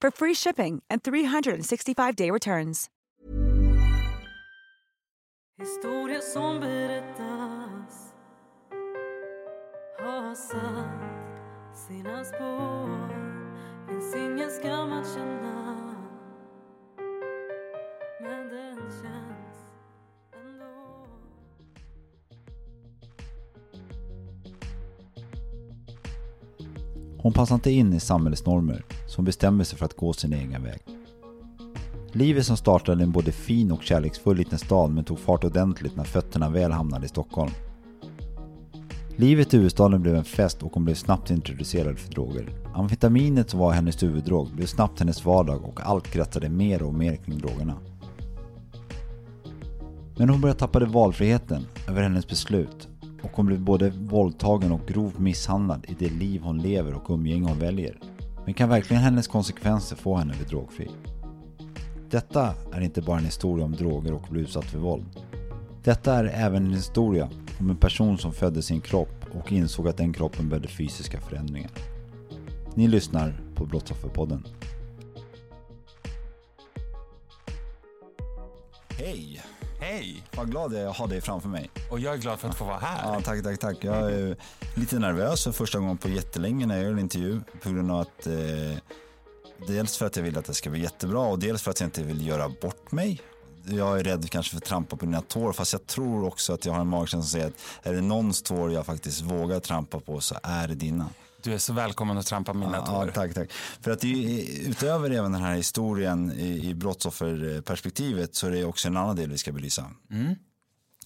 for free shipping and 365-day returns. Som berättas har satt sina spår Finns ingen skam att känna Men den känns Hon passar inte in i samhällets normer, så hon bestämmer sig för att gå sin egen väg. Livet som startade i en både fin och kärleksfull liten stad men tog fart ordentligt när fötterna väl hamnade i Stockholm. Livet i huvudstaden blev en fest och hon blev snabbt introducerad för droger. Amfetaminet som var hennes huvuddrog blev snabbt hennes vardag och allt kretsade mer och mer kring drogerna. Men hon började tappa valfriheten över hennes beslut och hon blev både våldtagen och grovt misshandlad i det liv hon lever och umgänge hon väljer. Men kan verkligen hennes konsekvenser få henne att bli drogfri? Detta är inte bara en historia om droger och att bli utsatt för våld. Detta är även en historia om en person som födde sin kropp och insåg att den kroppen behövde fysiska förändringar. Ni lyssnar på Brottsofferpodden. Hej! Hej! Vad glad jag är att ha dig framför mig. Och jag är glad för att få vara här. Ja, tack, tack, tack. Jag är lite nervös för första gången på jättelänge när jag gör en intervju på grund av att eh, dels för att jag vill att det ska bli jättebra och dels för att jag inte vill göra bort mig. Jag är rädd kanske för att trampa på dina tår fast jag tror också att jag har en magkänsla som säger att är det någons tår jag faktiskt vågar trampa på så är det dina. Du är så välkommen att trampa mina Ja, tår. tack, tack. För att utöver även den här historien i, i brottsofferperspektivet så är det också en annan del vi ska belysa. Mm.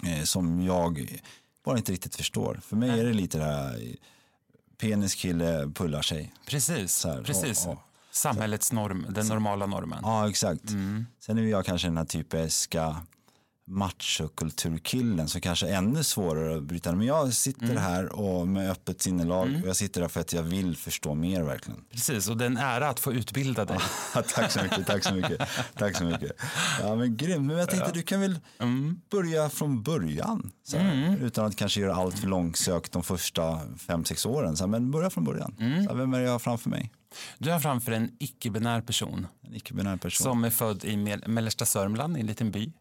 Eh, som jag bara inte riktigt förstår. För mig är det lite det här peniskille pullar sig. Precis, här, precis. ja, ja. Samhällets norm, den normala normen. Ja, exakt. Mm. Sen är jag kanske den här typiska machokulturkillen som kanske är ännu svårare att bryta. Men jag sitter Mm. här och med öppet sinnelag och jag sitter här för att jag vill förstå mer verkligen. Precis, och det är en ära att få utbilda dig. tack så mycket, tack så mycket. Tack så mycket. Ja, men grymt. Men jag tänkte du kan väl Mm. börja från början. Här, Utan att kanske göra allt för långsökt de första fem, sex åren. Så här, men börja från början. Mm. Så här, vem är det jag har framför mig? Du har framför en icke-binär person En icke-binär person. som är född i mel- mellersta Sörmland, i en liten by.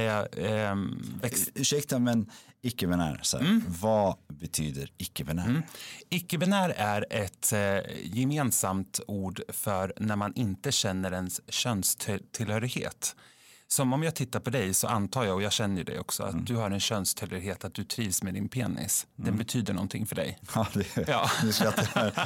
Jag ehm, växt... Ursäkta men icke-binär, så här, vad betyder icke-binär? Icke-binär är ett eh, gemensamt ord för när man inte känner ens könstillhörighet. Som om jag tittar på dig så antar jag, och jag känner ju dig också, att du har en könstillhörighet, att du trivs med din penis. Den betyder någonting för dig. Ja, det, Ja.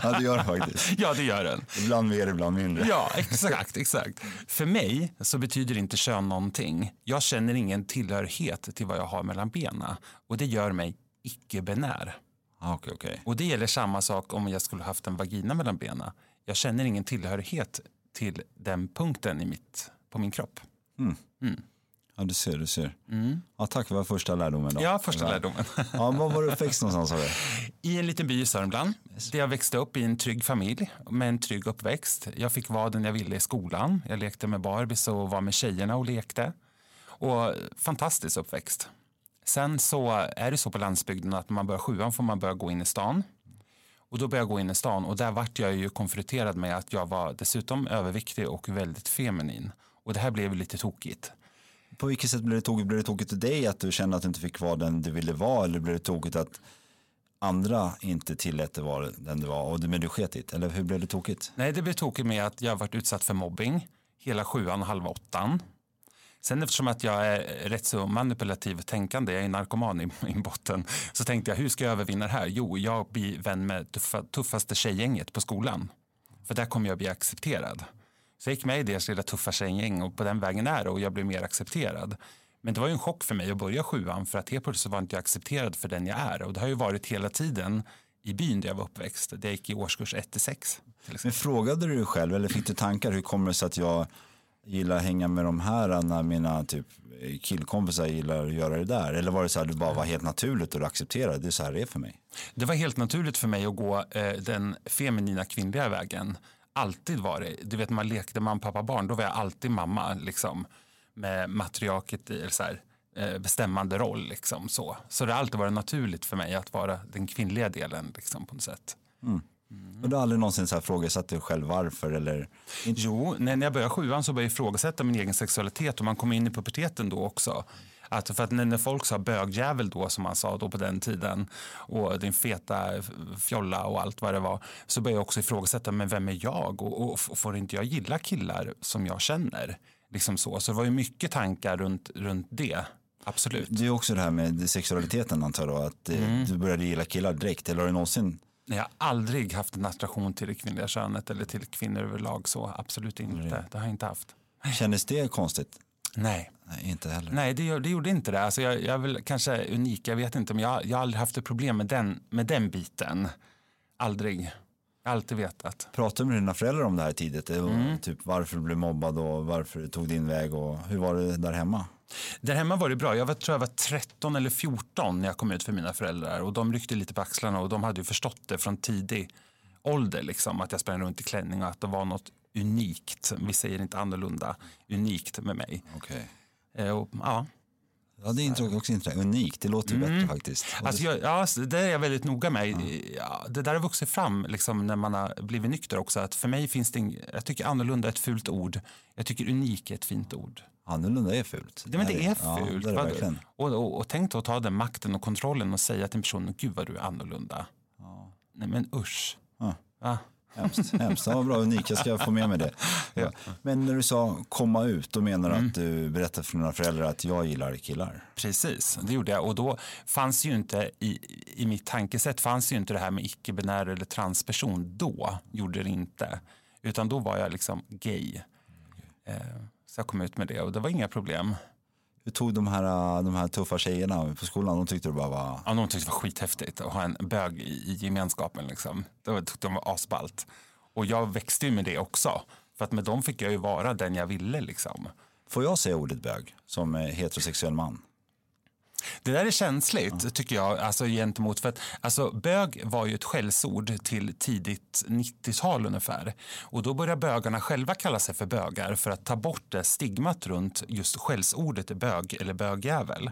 ja, det gör det faktiskt. Ja, det gör den. Ibland mer, ibland mindre. Ja, exakt, exakt. För mig så betyder inte kön någonting. Jag känner ingen tillhörighet till vad jag har mellan benen och det gör mig icke-binär. Ah, Okej, okej. Och det gäller samma sak om jag skulle haft en vagina mellan benen. Jag känner ingen tillhörighet till den punkten i mitt, på min kropp. Ja, du ser, du ser. Ja, tack, var första lärdomen då? Mm. Ja, första lärdomen. Ja, var var du uppväxt någonstans? Du? I en liten by i Sörmland. Där jag växte upp i en trygg familj med en trygg uppväxt. Jag fick vara den jag ville i skolan. Jag lekte med Barbies och var med tjejerna och lekte. Och fantastisk uppväxt. Sen så är det så på landsbygden att när man börjar sjuan får man börja gå in i stan. Och då började jag gå in i stan och där vart jag ju konfronterad med att jag var dessutom överviktig och väldigt feminin. Och det här blev lite tokigt. På vilket sätt blev det tokigt? Blev det tokigt till dig att du kände att du inte fick vara den du ville vara? Eller blev det tokigt att andra inte tillät dig vara den du var och men du sket i det? Eller hur blev det tokigt? Nej, det blev tokigt med att jag varit utsatt för mobbing. hela sjuan och halva åttan. Sen eftersom att jag är rätt så manipulativ tänkande, jag är narkoman i, i botten, så tänkte jag hur ska jag övervinna det här? Jo, jag blir vän med tuffa, tuffaste tjejgänget på skolan. För där kommer jag bli accepterad. Så jag gick med i deras lilla tuffa tjejgäng och på den vägen är det och jag blev mer accepterad. Men det var ju en chock för mig att börja sjuan för att helt plötsligt var inte jag accepterad för den jag är. Och det har ju varit hela tiden i byn där jag var uppväxt. Där jag gick i årskurs 1 till 6. Men frågade du dig själv eller fick du tankar hur kommer det sig att jag gillar att hänga med de här när mina typ, killkompisar gillar att göra det där? Eller var det så att det bara var helt naturligt och du accepterade det är så här det är för mig? Det var helt naturligt för mig att gå eh, den feminina kvinnliga vägen. Alltid var det. Du vet man lekte mamma, pappa, barn. Då var jag alltid mamma liksom. Med matriarket i så här, eh, bestämmande roll. Liksom, så. så det har alltid varit naturligt för mig att vara den kvinnliga delen liksom, på något sätt. Mm. Och du har aldrig någonsin så här frågasatt dig själv varför? Eller? Jo, när jag började sjuan så började jag ifrågasätta min egen sexualitet och man kom in i puberteten då också. Att för att när folk sa bögjävel då som man sa då på den tiden och din feta fjolla och allt vad det var så började jag också ifrågasätta men vem är jag och, och, får inte jag gilla killar som jag känner? Liksom så. så det var ju mycket tankar runt, runt det. Absolut. Det är också det här med sexualiteten antar jag att mm. du började gilla killar direkt eller har du någonsin jag har aldrig haft en attraktion till det kvinnliga könet eller till kvinnor överlag. Så absolut inte. Mm. Det har jag inte haft. Kändes det konstigt? Nej. Nej, inte heller. Nej, det, det gjorde inte det. Alltså jag, jag är väl kanske unik, jag vet inte, men jag, jag har aldrig haft ett problem med den, med den biten. Aldrig. Jag har alltid vetat. Pratade du med dina föräldrar om det här tidigt? Mm. Typ varför du blev mobbad och varför du tog din väg och hur var det där hemma? Där hemma var det bra. Jag var, tror jag var 13 eller 14 när jag kom ut för mina föräldrar och de ryckte lite på axlarna och de hade ju förstått det från tidig ålder liksom att jag sprang runt i klänning och att det var något unikt, vi säger inte annorlunda, unikt med mig. Okay. Eh, och, ja. Ja, det är också inte unikt. Det låter ju mm. bättre faktiskt. Alltså, jag, ja, det är jag väldigt noga med. Ja. Ja, det där har vuxit fram liksom, när man har blivit nykter också. Att för mig finns det, en, jag tycker annorlunda är ett fult ord. Jag tycker unik är ett fint ord. Annorlunda är fult. Det, men det är fult. Ja, det är det och, och, och tänk då att ta den makten och kontrollen och säga till en person, gud vad du är annorlunda. Ja. Nej men usch. Ja. Hemskt, hemskt. Var bra, unik. Jag ska få med mig det. Ja. Men när du sa komma ut, då menar du mm. att du berättade för dina föräldrar att jag gillar killar? Precis, det gjorde jag. Och då fanns ju inte i, i mitt tankesätt fanns ju inte det här med icke-binär eller transperson. Då gjorde det inte. Utan då var jag liksom gay. Eh, så jag kom ut med det och det var inga problem. Hur tog de här, de här tuffa tjejerna på skolan? De tyckte det bara var... Ja, de tyckte det var skithäftigt att ha en bög i, i gemenskapen. Liksom. Det tyckte de var asballt. Och jag växte ju med det också. För att med dem fick jag ju vara den jag ville. Liksom. Får jag säga ordet bög som heterosexuell man? Det där är känsligt ja. tycker jag, alltså gentemot för att alltså, bög var ju ett skällsord till tidigt 90-tal ungefär. Och då började bögarna själva kalla sig för bögar för att ta bort det stigmat runt just skällsordet bög eller bögjävel.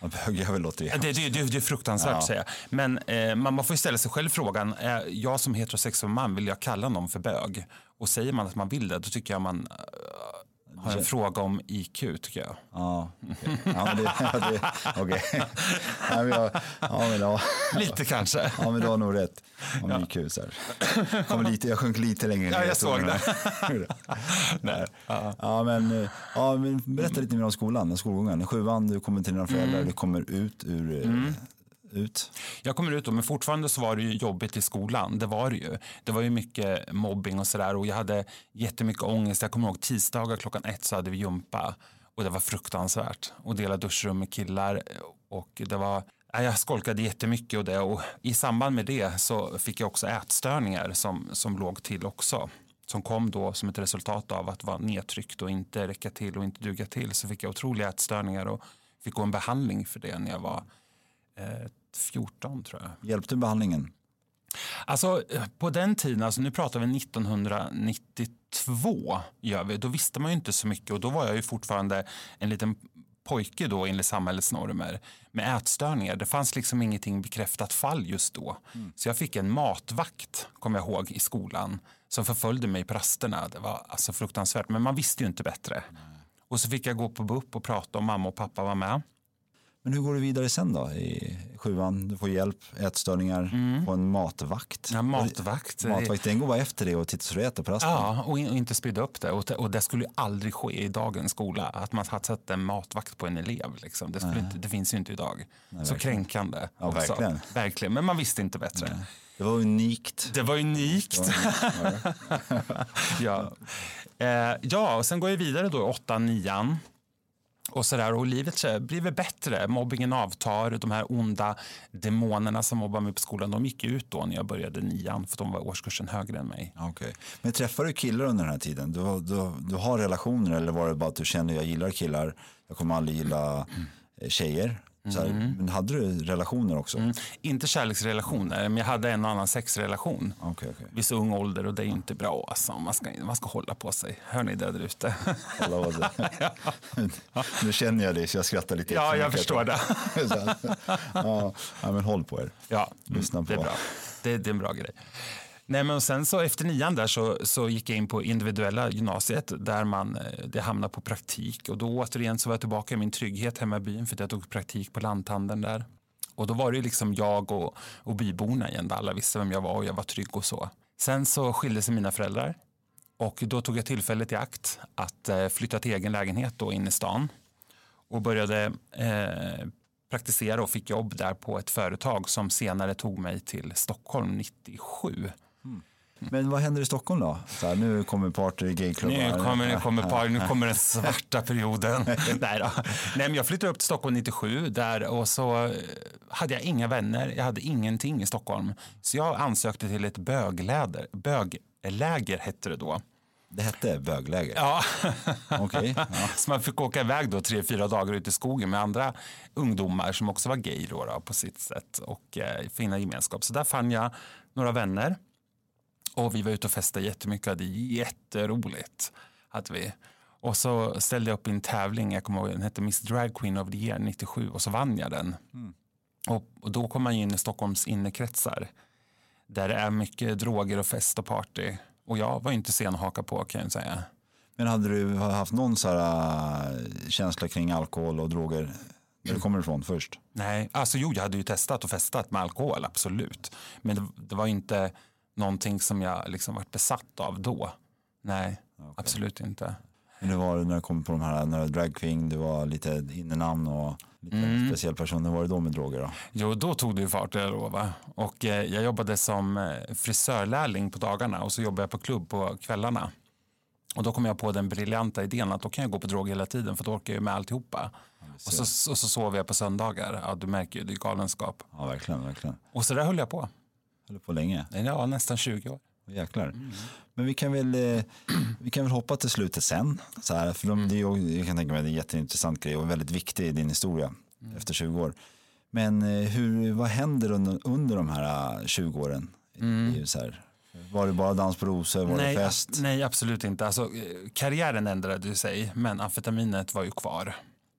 Bögjävel låter ju det, det, det, det är fruktansvärt ja. att säga. Men eh, man får ställa sig själv frågan, eh, jag som heterosexuell man, vill jag kalla någon för bög? Och säger man att man vill det, då tycker jag man har en fråga om IQ tycker jag. Ja, okay. ja men det, ja, det okay. ja, men jag, ja, men ja. Lite kanske. Ja, men du har nog rätt om ja. IQ. Så här. Kom lite, jag sjönk lite längre ner. Ja, jag såg det. Nej. Ja. Men, ja, men berätta lite mer om skolan, skolgången. Sjuan, du kommer till dina föräldrar, mm. du kommer ut ur mm ut? Jag kommer ut då, men fortfarande så var det ju jobbigt i skolan. Det var det ju. Det var ju mycket mobbing och sådär och jag hade jättemycket ångest. Jag kommer ihåg tisdagar klockan ett så hade vi jumpa och det var fruktansvärt. Och dela duschrum med killar och det var jag skolkade jättemycket och det och i samband med det så fick jag också ätstörningar som, som låg till också. Som kom då som ett resultat av att vara nedtryckt och inte räcka till och inte duga till så fick jag otroliga ätstörningar och fick gå en behandling för det när jag var eh, 14 tror jag. Hjälpte behandlingen? Alltså på den tiden, alltså nu pratar vi 1992, gör vi, då visste man ju inte så mycket och då var jag ju fortfarande en liten pojke då enligt samhällets normer med ätstörningar. Det fanns liksom ingenting bekräftat fall just då. Mm. Så jag fick en matvakt, kommer jag ihåg, i skolan som förföljde mig på rasterna. Det var alltså fruktansvärt, men man visste ju inte bättre. Nej. Och så fick jag gå på BUP och prata om mamma och pappa var med. Men hur går du vidare sen då i sjuan? Du får hjälp, ätstörningar, får en matvakt. Mm. Ja, matvakt. Matvakt, den går bara efter det och tittar så du äter på rasten. Ja, och, in, och inte sprida upp det. Och, det- och det skulle ju aldrig ske i dagens skola, att man hade satt en matvakt på en elev. Liksom. Det, skulle inte, det finns ju inte idag. så kränkande. Ja, också. verkligen. verkligen. Men man visste inte bättre. Det var unikt. Det var unikt. ja. Eh, ja, och sen går jag vidare då i åttan, nian. Och, så där, och livet så blir väl bättre. Mobbingen avtar. De här onda demonerna som mobbar mig på skolan, de gick ut då när jag började nian för de var årskursen högre än mig. Okay. Men träffar du killar under den här tiden? Du, du, du har relationer eller var det bara att du känner jag gillar killar, jag kommer aldrig gilla tjejer? Så här, Men hade du relationer också? Mm. Inte kärleksrelationer, men jag hade en och annan sexrelation. Okej, okej. Vid så ung ålder och det är ju inte bra. Alltså. Man, ska, man ska hålla på sig. Hör ni det där ute? Det. nu känner jag det så jag skrattar lite Ja, jag förstår det. Ja, ja, men håll på er. Ja, Lyssna det är på. bra. Det, det är en bra grej. Nej, men sen så efter nian där så, så gick jag in på individuella gymnasiet där man eh, det hamnade på praktik och då återigen så var jag tillbaka i min trygghet hemma i byn för att jag tog praktik på lanthandeln där. Och då var det liksom jag och, och byborna igen där alla visste vem jag var och jag var trygg och så. Sen så skilde sig mina föräldrar och då tog jag tillfället i akt att eh, flytta till egen lägenhet då in i stan och började eh, praktisera och fick jobb där på ett företag som senare tog mig till Stockholm 97. Men vad händer i Stockholm då? Här, nu kommer party, gayklubbar. Nu kommer, nu kommer, par, nu kommer den svarta perioden. Nej, då. Nej, men jag flyttade upp till Stockholm 97 där och så eh, hade jag inga vänner. Jag hade ingenting i Stockholm. Så jag ansökte till ett bögläder, bögläger hette det då. Det hette bögläger? Ja. Okej. Ja. Så man fick åka iväg då tre, fyra dagar ut i skogen med andra ungdomar som också var gay då, då, på sitt sätt och eh, finna gemenskap. Så där fann jag några vänner och vi var ute och festade jättemycket hade jätteroligt. Hade vi. Och så ställde jag upp i en tävling, jag kommer ihåg, den hette Miss Drag Queen of the Year 97 och så vann jag den. Och, och då kom man ju in i Stockholms innerkretsar där det är mycket droger och fest och party. Och jag var ju inte sen att haka på kan jag säga. Men hade du haft någon så här, äh, känsla kring alkohol och droger där du kommer ifrån först? Nej, alltså jo, jag hade ju testat och festat med alkohol, absolut. Men det, det var inte någonting som jag liksom varit besatt av då. Nej, absolut inte. Men hur var det när du kom på de här, när du var dragqueen, du var lite innenamn och lite Mm. speciell person. Hur var det då med droger då? Jo, då tog det ju fart, jag lovar. Och eh, jag jobbade som eh, frisörlärling på dagarna och så jobbade jag på klubb på kvällarna. Och då kom jag på den briljanta idén att då kan jag gå på droger hela tiden för då orkar jag med alltihopa. Och så, och så sov jag på söndagar. Ja, du märker ju, det är galenskap. Ja, verkligen, verkligen. Och så där höll jag på. Höll på länge. Ja, nästan 20 år. Jäklar. Men vi kan, väl, eh, vi kan väl hoppa till slutet sen. Så här, för de, det är, jag kan tänka mig att det är en jätteintressant grej och väldigt viktig i din historia efter 20 år. Men eh, hur, vad händer under, under de här eh, 20 åren? i livet Så här? Var det bara dans på rosor? Var nej, det fest? nej, absolut inte. Alltså, eh, karriären ändrade sig, men amfetaminet var ju kvar.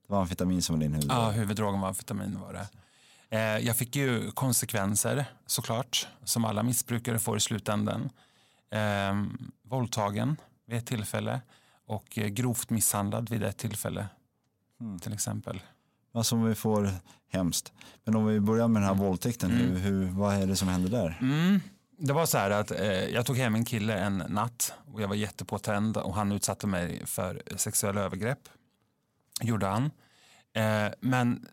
Det var amfetamin som var din huvuddrog? Ja, huvuddrogen var amfetamin var det. Eh, jag fick ju konsekvenser såklart, som alla missbrukare får i slutändan. Eh, våldtagen vid ett tillfälle och eh, grovt misshandlad vid ett tillfälle. Till exempel. Alltså om vi får, hemskt. Men om vi börjar med den här våldtäkten, hur, hur, vad är det som händer där? Mm. Det var så här att eh, jag tog hem en kille en natt och jag var jättepåtänd och han utsatte mig för sexuella övergrepp. Gjorde han. Eh, men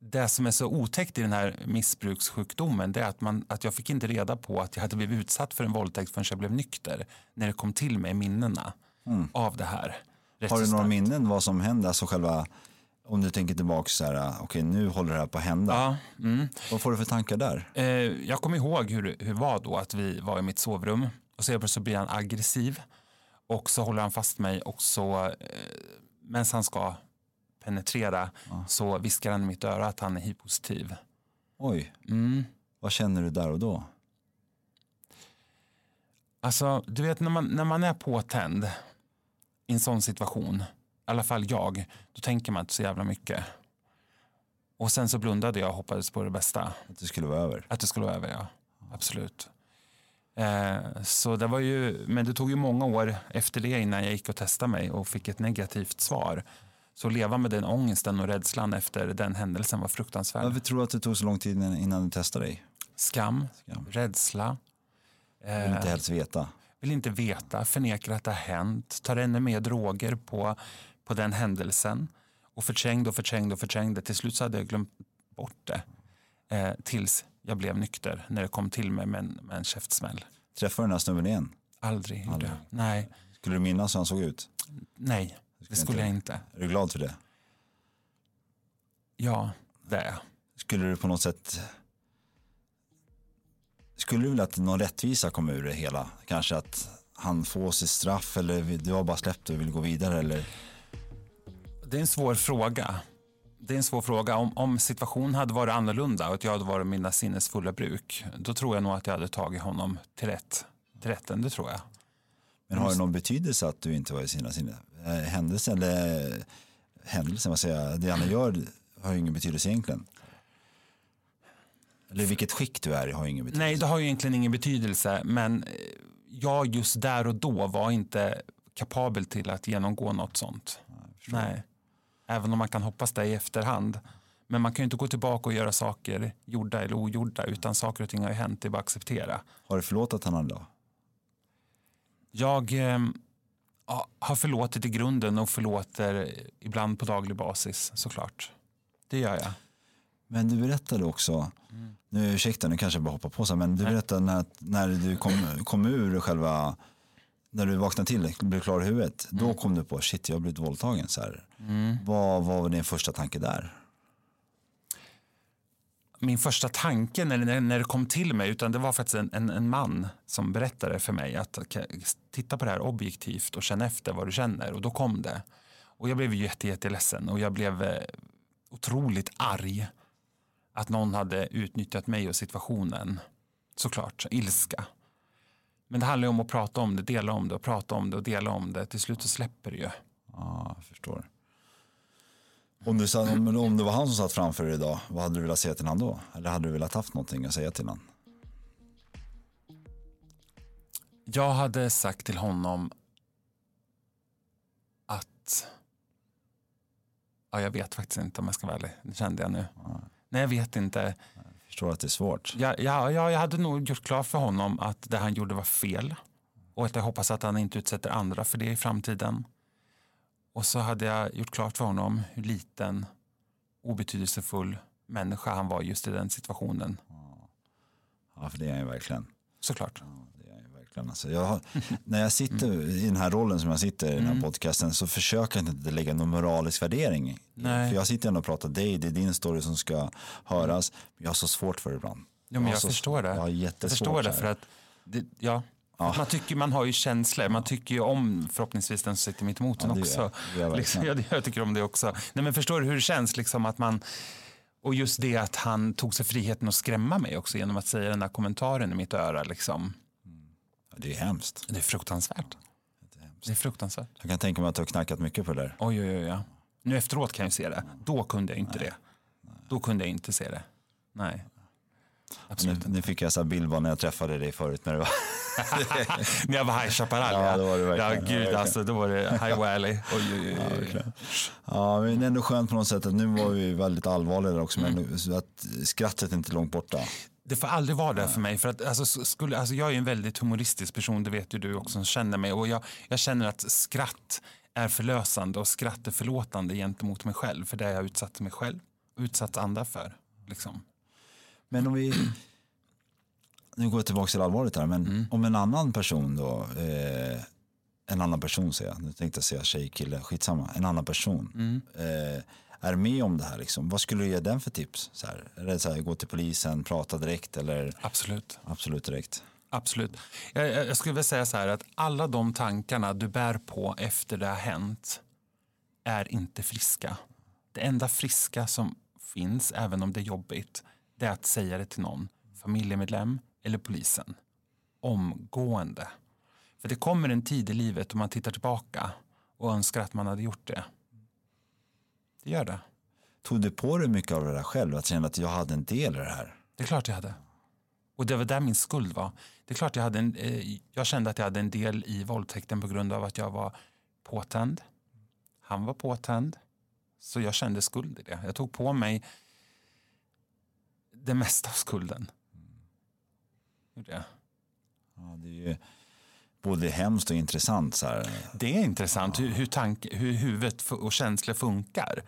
det som är så otäckt i den här missbrukssjukdomen det är att, man, att jag fick inte reda på att jag hade blivit utsatt för en våldtäkt förrän jag blev nykter. När det kom till mig minnena av det här. Rätt Har du några minnen vad som hände? Alltså själva, om du tänker tillbaka så här, okej nu håller det här på att hända. Ja, mm. Vad får du för tankar där? Eh, jag kommer ihåg hur, det var då att vi var i mitt sovrum och så, så blir han aggressiv och så håller han fast mig och så eh, medan han ska penetrera så viskar han i mitt öra att han är hiv-positiv. Oj, Mm. vad känner du där och då? Alltså, du vet när man, när man är påtänd i en sån situation, i alla fall jag, då tänker man inte så jävla mycket. Och sen så blundade jag och hoppades på det bästa. Att det skulle vara över? Att det skulle vara över, ja. Absolut. Eh, så det var ju, men det tog ju många år efter det innan jag gick och testade mig och fick ett negativt svar. Så att leva med den ångesten och rädslan efter den händelsen var fruktansvärd. Varför tror du att det tog så lång tid innan- du testade dig? Skam, Skam. rädsla, Jag vill inte helst veta. vill inte veta, förnekar att det har hänt, tar ännu mer droger på, på den händelsen och förträngde och förträngde och förträngde. Till slut så hade jag glömt bort det eh, tills jag blev nykter när det kom till mig med en, med en käftsmäll. Träffade du den här snubben igen? Aldrig Aldrig. Nej, Skulle du minnas hur han såg ut? nej, det skulle jag inte. Är du glad för det? Ja, det är jag. Skulle du på något sätt... Skulle du vilja att någon rättvisa kom ur det hela? Kanske att han får sitt straff eller du har bara släppt och vill gå vidare eller? Det är en svår fråga. Det är en svår fråga. Om, om situationen hade varit annorlunda och att jag hade varit mina sinnes fulla bruk, då tror jag nog att jag hade tagit honom till, rätt, till rätten. Det tror jag. Men har det någon betydelse att du inte var i sina sinne? Eh, Händelsen eller händelsen, vad säger jag, det han gör har ju ingen betydelse egentligen. Eller vilket skick du är i har ingen betydelse. Nej, det har ju egentligen ingen betydelse, men eh, jag just där och då var inte kapabel till att genomgå något sånt. Nej, även om man kan hoppas det i efterhand. Men man kan ju inte gå tillbaka och göra saker gjorda eller ogjorda, utan saker och ting har ju hänt, det är bara att acceptera. Har du förlåtit honom då? Jag eh, ja, har förlåtit i grunden och förlåter ibland på daglig basis såklart. Det gör jag. Men du berättade också, nu ursäkta nu kanske jag bara hoppar på så men du berättade när, när du kom, kom ur själva, när du vaknade till, blev klar i huvudet, då kom du på shit jag har blivit våldtagen. Så här. Vad, vad var din första tanke där? Min första tanke när, när, det kom till mig, utan det var faktiskt en, en, en man som berättade för mig att titta på det här objektivt och känna efter vad du känner. Och då kom det. Och jag blev jätte, jätteledsen och jag blev eh, otroligt arg att någon hade utnyttjat mig och situationen. Såklart, ilska. Men det handlar ju om att prata om det, dela om det och prata om det och dela om det. Till slut så släpper det ju. Ja, jag förstår. Om, du, om, om det var han som satt framför dig idag, vad hade du velat säga till honom då? Eller hade du velat haft någonting att säga till honom? Jag hade sagt till honom att... Ja, jag vet faktiskt inte om jag ska vara ärlig. Det kände jag nu. Nej, jag vet inte. Jag förstår att det är svårt. Jag, jag, jag, jag hade nog gjort klart för honom att det han gjorde var fel. Och att jag hoppas att han inte utsätter andra för det i framtiden. Och så hade jag gjort klart för honom hur liten, obetydelsefull människa han var just i den situationen. Ja, för det är han ju verkligen. Såklart. Det är han ju verkligen. Alltså, jag, har- när jag sitter i den här rollen som jag sitter i den här podcasten så försöker jag inte lägga någon moralisk värdering. Nej. För jag sitter ändå och pratar dig, det är din story som ska höras. Jag har så svårt för det ibland. Jo, men jag så- förstår det. Jag har Jag jättesvårt förstår det så för att det, ja, Man, tycker, man har ju känslor. Man tycker ju om förhoppningsvis den som sitter mitt emot Ja, det också. det jag liksom, jag, jag tycker om det också. Nej, men förstår du hur det känns? Liksom, att man, och just det att han tog sig friheten att skrämma mig också genom att säga den där kommentaren i mitt öra. Liksom. Ja, Det är hemskt. Det är fruktansvärt. Det är fruktansvärt. Jag kan tänka mig att du har knackat mycket på det där. Oj, oj, oj. Ja. Nu efteråt kan jag se det. Då kunde jag inte det. Då kunde jag inte se det. Nej. Nu, Absolut nu fick jag så här bild bara när jag träffade dig förut. När det var, När jag var High Chaparral. Ja, det var det verkligen. Ja, Ja, gud verkligen. alltså. Då var det High Valley. Oj, oj, oj. oj. ja, men det är ändå skönt på något sätt att nu var vi väldigt allvarliga där också. Mm. Men att skrattet är inte långt borta. Det får aldrig vara det för mig. För att, alltså, skulle, alltså, jag är en väldigt humoristisk person, det vet ju du också som känner mig. Och jag, jag känner att skratt är förlösande och skratt är förlåtande gentemot mig själv. För det har jag utsatt mig själv och utsatt andra för. Liksom. Men om vi, nu går jag tillbaka till allvaret här, men Mm. om en annan person då, eh, en annan person säger jag, nu tänkte jag säga tjej, kille, skitsamma, en annan person Mm. eh, är med om det här, liksom. vad skulle du ge den för tips? Så här, är det så här, gå till polisen, prata direkt eller Absolut. absolut direkt? Absolut. Jag, jag jag skulle vilja säga så här att alla de tankarna du bär på efter det har hänt är inte friska. Det enda friska som finns, även om det är jobbigt, det är att säga det till någon, familjemedlem eller polisen. Omgående. För det kommer en tid i livet då man tittar tillbaka och önskar att man hade gjort det. Det gör det. Tog du på dig mycket av det där själv, att känna att jag hade en del i det här? Det är klart jag hade. Och det var där min skuld var. Det är klart jag hade en, eh, jag kände att jag hade en del i våldtäkten på grund av att jag var påtänd. Han var påtänd. Så jag kände skuld i det. Jag tog på mig det mesta av skulden. Gjorde jag. Ja, det är ju både hemskt och intressant. Så här. Det är intressant hur, hur, tank, hur huvudet och känslor funkar.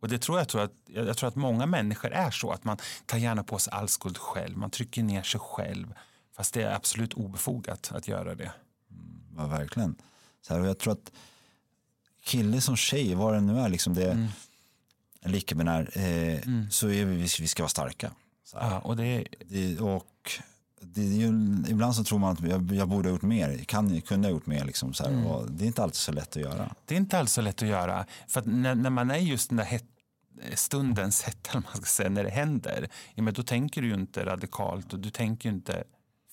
Och det tror jag, tror att, jag tror att många människor är så. Att man tar gärna på sig all skuld själv. Man trycker ner sig själv. Fast det är absolut obefogat att göra det. Ja, verkligen. Så här, och jag tror att kille som tjej, vad det nu är, liksom det Mm. binär, eh, så är vi, vi ska vara starka. Ja, och det Det, och det är ju, ibland så tror man att jag, jag borde ha gjort mer, kan, kunde ha gjort mer. Liksom, så Mm. det är inte alltid så lätt att göra. det är inte alls så lätt att göra. För när, när man är just den där het, stundens hetta, eller vad man ska säga, när det händer, ja, men då tänker du ju inte radikalt och du tänker inte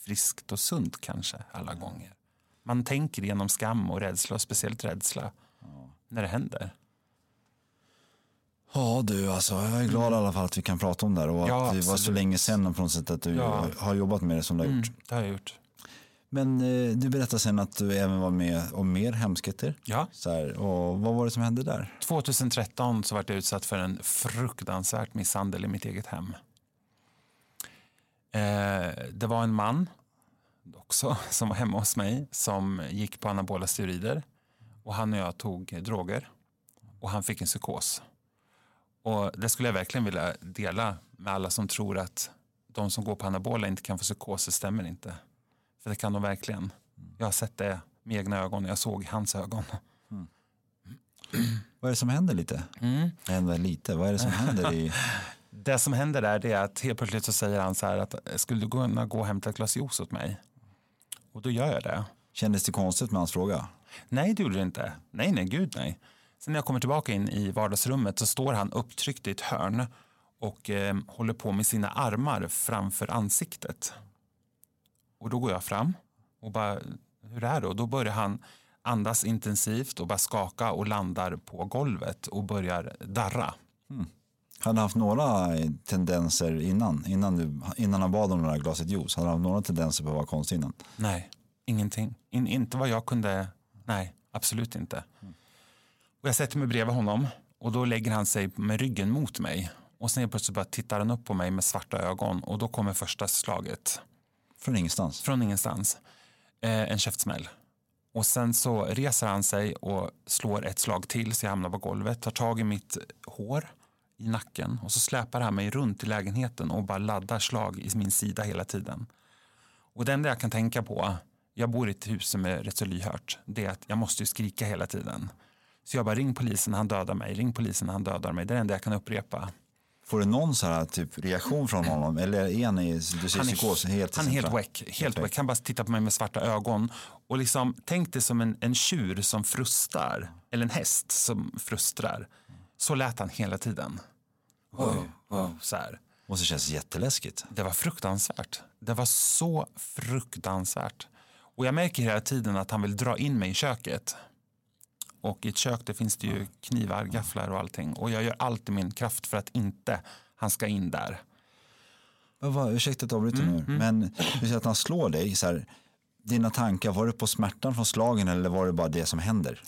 friskt och sunt kanske alla gånger. Man tänker genom skam och rädsla, och speciellt rädsla, när det händer. Ja du, alltså, jag är glad i alla fall att vi kan prata om det här och Ja, att det var så länge sedan på något sätt att du Ja. har jobbat med det som du har gjort. Mm, det har jag gjort. Men eh, du berättade sen att du även var med om mer hemskheter. Ja. Så här, och vad var det som hände där? 2013 så var jag utsatt för en fruktansvärt misshandel i mitt eget hem. Eh, det var en man också som var hemma hos mig som gick på anabola steroider och han och jag tog droger och han fick en psykos. Och det skulle jag verkligen vilja dela med alla som tror att de som går på anabola inte kan få psykos, det stämmer inte. För det kan de verkligen. Jag har sett det med egna ögon, jag såg hans ögon. Vad är det som händer lite? Mm. Händer lite. Vad är det som händer i... Det som händer där det är att helt plötsligt så säger han så här att skulle du kunna gå och hämta ett glas juice åt mig? Och då gör jag det. Kändes det konstigt med hans fråga? Nej, det gjorde det inte. Nej, nej, gud nej. Sen när jag kommer tillbaka in i vardagsrummet så står han upptryckt i ett hörn och eh, håller på med sina armar framför ansiktet. Och då går jag fram och bara, hur är det? Och då börjar han andas intensivt och bara skaka och landar på golvet och börjar darra. Hade han haft några tendenser innan? Innan, du, innan han bad om några glaset juice? Hade han haft några tendenser på att vara konstig innan? Nej, ingenting. In, inte vad jag kunde. Nej, absolut inte. Och jag sätter mig bredvid honom och då lägger han sig med ryggen mot mig. Och sen plötsligt bara tittar han upp på mig med svarta ögon och då kommer första slaget Från ingenstans? från ingenstans. Eh, en käftsmäll. Och sen så reser han sig och slår ett slag till så jag hamnar på golvet, tar tag i mitt hår i nacken och så släpar han mig runt i lägenheten och bara laddar slag i min sida hela tiden. Och det enda jag kan tänka på, jag bor i ett hus som är rätt så lyhört, det är att jag måste ju skrika hela tiden. Så jag bara ring polisen, han dödar mig, ring polisen, han dödar mig. Det är det enda jag kan upprepa. Får du någon så här typ reaktion från honom? Eller är han i, du säger Han är, psykos? Helt han är helt wack. Helt wack. Han bara tittar på mig med svarta ögon. Och liksom, tänk dig som en, en tjur som frustar. Eller en häst som frustrar. Så lät han hela tiden. Wow, wow, så här. Måste kännas jätteläskigt. Det var fruktansvärt. Det var så fruktansvärt. Och jag märker hela tiden att han vill dra in mig i köket. Och i ett kök där finns det ju knivar, gafflar och allting. Och jag gör allt i min kraft för att inte han ska in där. Men vad, ursäkta att jag avbryter Mm, nu, men du säger att han slår dig. Så här, dina tankar, var det på smärtan från slagen eller var det bara det som händer?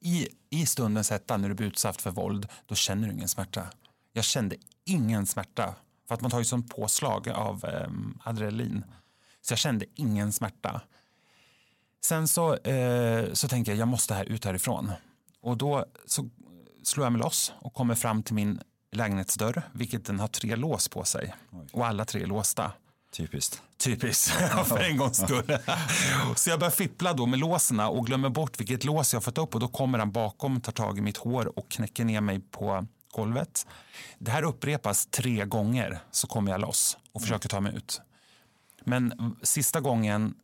I, I stundens hetta när du blir utsatt för våld, då känner du ingen smärta. Jag kände ingen smärta. För att man tar ju sån påslag av eh, adrenalin. Så jag kände ingen smärta. Sen så, eh, så tänkte jag, jag måste här, ut härifrån. Och då så slår jag mig loss och kommer fram till min lägenhetsdörr, vilket den har tre lås på sig. Och alla tre är låsta. Typiskt. Typiskt, för en gångs skull. Så jag börjar fippla då med låserna och glömmer bort vilket lås jag fått upp och då kommer han bakom, tar tag i mitt hår och knäcker ner mig på golvet. Det här upprepas tre gånger så kommer jag loss och försöker ta mig ut. Men sista gången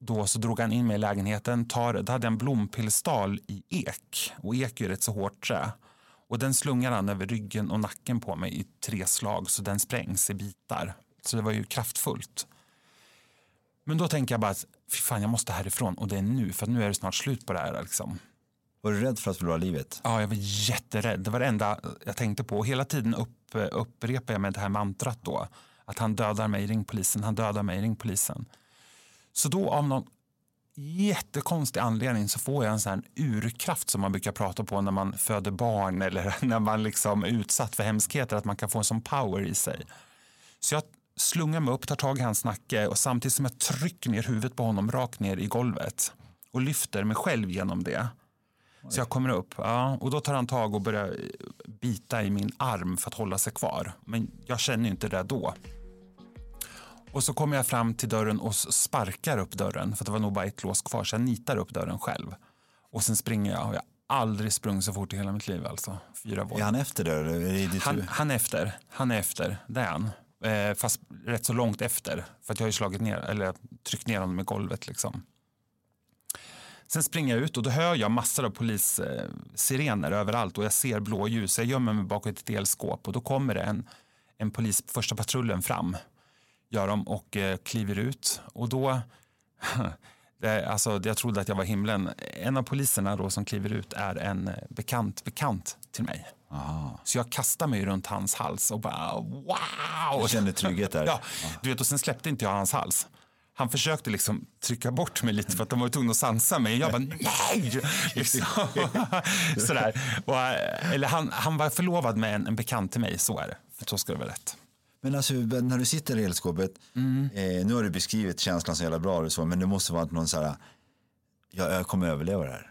då så drog han in mig i lägenheten, tar, då hade jag en blompillstal i ek och ek är ju rätt så hårt trä. Och den slungar han över ryggen och nacken på mig i tre slag så den sprängs i bitar. Så det var ju kraftfullt. Men då tänker jag bara att fy fan jag måste härifrån och det är nu för nu är det snart slut på det här. Liksom. Var du rädd för att förlora livet? Ja, jag var jätterädd. Det var det enda jag tänkte på. Och hela tiden upp, upprepar jag med det här mantrat då. Att han dödar mig, ring polisen, han dödar mig, ring polisen. Så då av någon jättekonstig anledning så får jag en sån här urkraft som man brukar prata på när man föder barn eller när man liksom är utsatt för hemskheter, att man kan få en sån power i sig. Så jag slungar mig upp, tar tag i hans nacke och samtidigt som jag trycker ner huvudet på honom rakt ner i golvet och lyfter mig själv genom det. Så jag kommer upp ja, och då tar han tag och börjar bita i min arm för att hålla sig kvar. Men jag känner ju inte det då. Och så kommer jag fram till dörren och sparkar upp dörren för det var nog bara ett lås kvar så jag nitar upp dörren själv. Och sen springer jag och jag har aldrig sprungit så fort i hela mitt liv alltså. Fyra Är han efter där? Är han, han är efter, han är efter, det är han. Eh, fast rätt så långt efter. För att jag har ju slagit ner, eller tryckt ner honom i golvet liksom. Sen springer jag ut och då hör jag massor av polissirener sirener överallt och jag ser blåljus. Jag gömmer mig bakom ett elskåp och då kommer det en, en polis, första patrullen fram. Gör de och eh, kliver ut och då alltså, jag trodde att jag var himlen. En av poliserna då som kliver ut är en eh, bekant bekant till mig. Så jag kastar mig runt hans hals och bara wow! Du kände trygghet där? Ja, du vet, och sen släppte inte jag hans hals. Han försökte liksom trycka bort mig lite för att de var tvungna att sansa mig. Jag bara nej! Liksom. Sådär. Och, eh, eller han, han var förlovad med en, en bekant till mig, så är det. För så ska det vara rätt. Men alltså när du sitter i elskåpet, Mm. eh, nu har du beskrivit känslan så jävla bra och så, men det måste vara någon så här, jag, jag kommer överleva det här.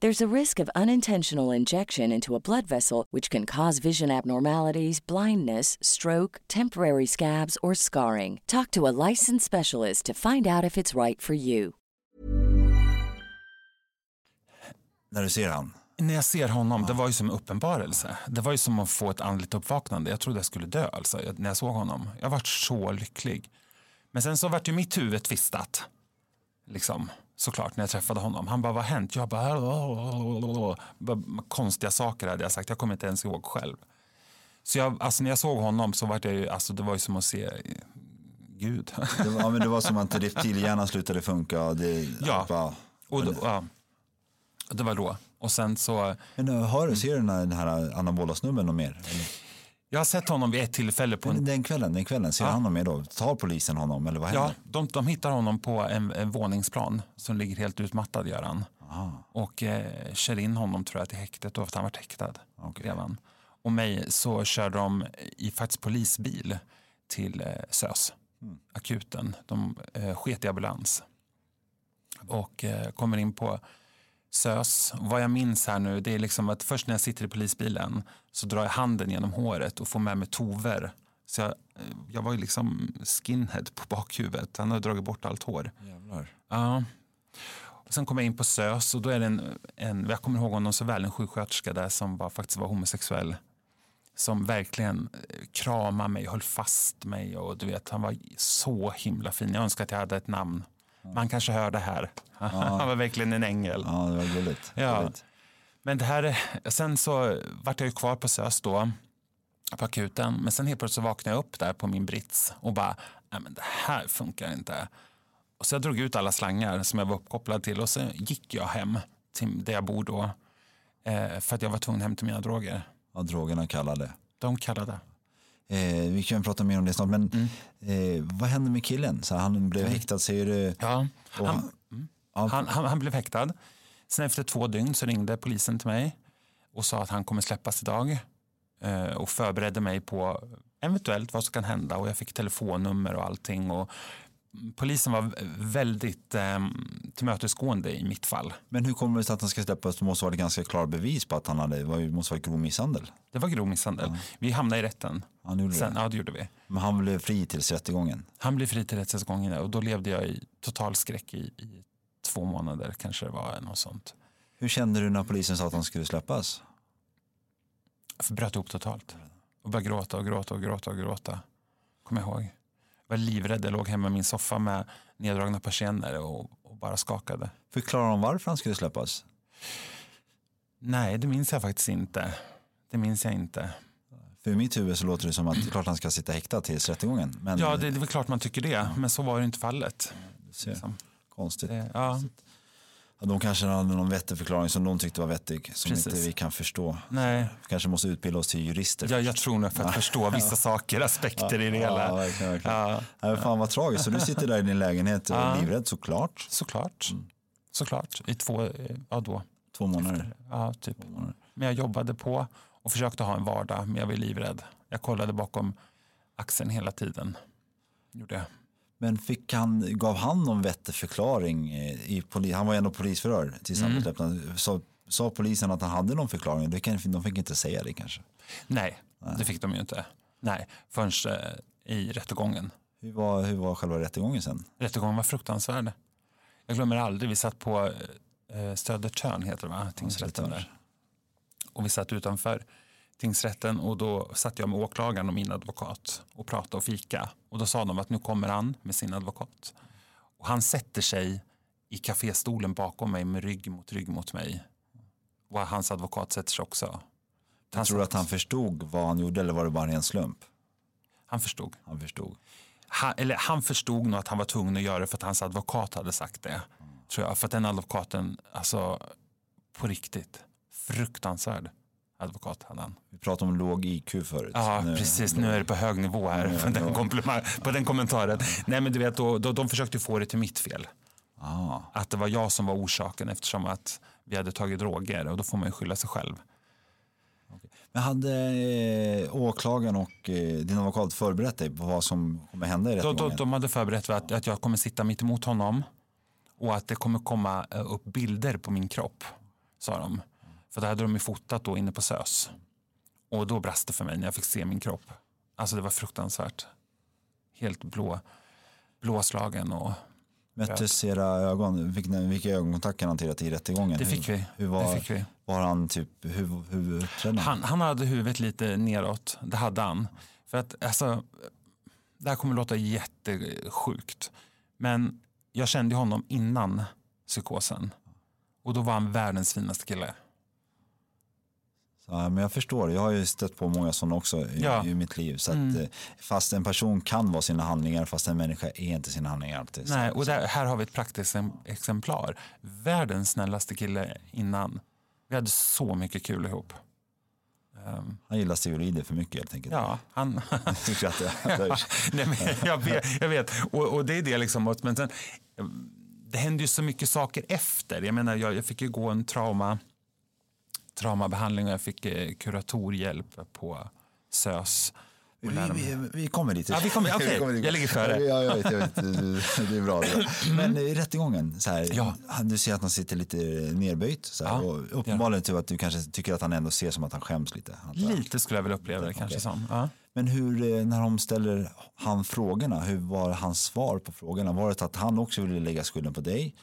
There's a risk of unintentional injection into a blood vessel, which can cause vision abnormalities, blindness, stroke, temporary scabs, or scarring. Talk to a licensed specialist to find out if it's right for you. När du ser han. När jag ser honom, det var ju som en uppenbarelse. Det var ju som att få ett andligt uppvaknande. Jag trodde jag skulle dö alltså, när jag såg honom. Jag var så lycklig. Men sen så vart ju mitt huvud tvistat. Liksom, såklart, när jag träffade honom. Han bara, vad har hänt? Jag bara, konstiga saker hade jag sagt. Jag kommer inte ens ihåg själv. Så jag, alltså, när jag såg honom så var det ju, alltså, det var ju som att se eh, Gud. Det var, ja, men det var som att reptilhjärnan slutade funka. Det, Ja. Bara, Och då, ja, det var då. Och sen så, men uh, har du, ser du den här, den här anabola snubben mer? Eller? Jag har sett honom vid ett tillfälle på en Den, den kvällen, den kvällen, ser Ja. han mer då? Tar polisen honom eller vad Ja, händer? de, de hittar honom på en, en våningsplan som ligger helt utmattad gör han. Och eh, kör in honom tror jag till häktet då, för att han varit häktad Okej. redan. Och mig så kör de i faktiskt polisbil till eh, SÖS, akuten. De eh, sket i ambulans. Och eh, kommer in på SÖS. Vad jag minns här nu det är liksom att först när jag sitter i polisbilen så drar jag handen genom håret och får med mig tover. Så jag, eh, jag var ju liksom skinhead på bakhuvudet. Han har dragit bort allt hår. Jävlar. Ja. Och sen kom jag in på SÖS och då är det en, en, jag kommer ihåg honom så väl, en sjuksköterska där som var, faktiskt var homosexuell. som verkligen eh, kramade mig, höll fast mig och du vet, han var så himla fin. Jag önskar att jag hade ett namn. Man kanske hör det här. Han var verkligen en ängel. Ja, det var gulligt. Ja. Gulligt. Men det här, sen så vart jag ju kvar på SÖS då, på akuten. Men sen helt plötsligt så vaknade jag upp där på min brits och bara, nej men det här funkar inte. Och så jag drog ut alla slangar som jag var uppkopplad till och så gick jag hem till där jag bor då. Eh, för att jag var tvungen hem till mina droger. Ja, drogerna kallade. De kallade. Eh, vi kan prata mer om det snart, men Mm. eh, vad hände med killen? Så han blev häktad, säger du? Ja, han, han- ja, han, han, han blev häktad. Sen efter två dygn så ringde polisen till mig och sa att han kommer släppas idag eh, och förberedde mig på eventuellt vad som kan hända och jag fick telefonnummer och allting. Och polisen var väldigt eh, tillmötesgående i mitt fall. Men hur kommer det sig att han ska släppas? Det måste vara ganska klara bevis på att han hade, det måste vara grov misshandel. Det var grov misshandel. Vi hamnade i rätten. Han gjorde Sen, det. ja, det gjorde vi. Men han blev fri tills rättegången. Han blev fri till rättegången och då levde jag i total skräck i, i två månader kanske det var. Något sånt. Hur kände du när polisen sa att han skulle släppas? Jag bröt ihop totalt. Och började gråta och gråta och gråta och gråta. Kommer jag ihåg. Var livrädd. Jag låg hemma i min soffa med neddragna persienner och, och bara skakade. Förklara om varför han skulle släppas. Nej, det minns jag faktiskt inte. Det minns jag inte. För i mitt huvud så låter det som att det är klart han ska sitta häktad tills rättegången. Men Ja, det, det är väl klart man tycker det. Men så var det inte fallet. liksom. konstigt. Det, ja, Ja, de kanske hade någon vettig förklaring som de tyckte var vettig. Som Precis. inte vi kan förstå. nej, Vi kanske måste utbilda oss till jurister. jag, jag tror nog för att förstå vissa saker, aspekter i det Ja, hela. verkligen. verkligen. Ja, Ja, men fan vad tragiskt. Så du sitter där i din lägenhet och Ja. är livrädd såklart. såklart. Såklart. I två, ja då. Två månader. Ja, typ. Men jag jobbade på och försökte ha en vardag, men jag var livrädd. Jag kollade bakom axeln hela tiden. Gjorde. Men fick han, gav han någon vettig förklaring? I poli, han var ju ändå polisförhör tills Mm. han blev släppt. Sa, polisen att han hade någon förklaring? Det kan, de fick inte säga det kanske. Nej, det fick de ju inte. Nej, förrän eh, i rättegången. Hur var, hur var själva rättegången sen? Rättegången var fruktansvärd. Jag glömmer aldrig, vi satt på eh, Södertörn, heter det va? Tingsrätten där. Och vi satt utanför tingsrätten och då satt jag med åklagaren och min advokat och pratade och fika. Och då sa de att nu kommer han med sin advokat. Och han sätter sig i kaféstolen bakom mig med rygg mot rygg mot mig. Och hans advokat sätter sig också. Han, Tror du att han förstod vad han gjorde eller var det bara en ren slump? han förstod. Han förstod. Han, eller han förstod nog att han var tvungen att göra det för att hans advokat hade sagt det. Tror jag. För att den advokaten, alltså på riktigt, fruktansvärd advokat hade han. Vi pratade om låg IQ förut. Ja, Nu- precis. Nu är det på hög nivå här på den, komplimang, på den kommentaren. Nej, men du vet, då, då, de försökte få det till mitt fel. Ah, Att det var jag som var orsaken eftersom att vi hade tagit droger och då får man ju skylla sig själv. men hade eh, åklagaren och eh, din advokat förberett dig på vad som kommer hända i rättegången? då, de hade förberett att, att jag kommer sitta mitt emot honom och att det kommer komma eh, upp bilder på min kropp, sa de. För det hade de ju fotat då inne på SÖS. Och då brast det för mig när jag fick se min kropp. Alltså det var fruktansvärt. Helt blå, blåslagen och Möttes era ögon? Fick ni, vilka ögonkontakt kan han till i rättegången? Det fick hur, vi. Hur var, Det fick vi. var han typ, hur, hur? Han, han hade huvudet lite neråt, det hade han. För att alltså, det här kommer låta jättesjukt. Men jag kände honom innan psykosen. Och då var han världens finaste kille. Ja, men jag förstår, jag har ju stött på många sådana också i, Ja. i mitt liv. Så att, Mm. eh, fast en person kan vara sina handlingar, fast en människa är inte sina handlingar alltid. Nej, och där, här har vi ett praktiskt em- exemplar. Världens snällaste kille innan. Vi hade så mycket kul ihop. Ehm, Han gillar steroider för mycket helt enkelt. ja, han... Det, Nej, men jag vet. Jag vet. Och, och det är det liksom. Men sen, det hände ju så mycket saker efter. Jag menar, jag, jag fick ju gå en trauma, traumabehandling och jag fick eh, kuratorhjälp på SÖS. Vi, vi, vi kommer dit. Ja, vi kommer- okej. Vi kommer dit. Jag ligger före. Ja, jag vet, jag vet. Det är bra. Men i rättegången, så här, Ja. du ser att han sitter lite nerböjt. Så här, Ja, och uppenbarligen typ att du kanske tycker att han ändå ser som att han skäms lite. Lite skulle jag vilja uppleva det kanske Okej. som. Ja. Men hur, eh, när de ställer han frågorna, hur var hans svar på frågorna? Var det att han också ville lägga skulden på dig?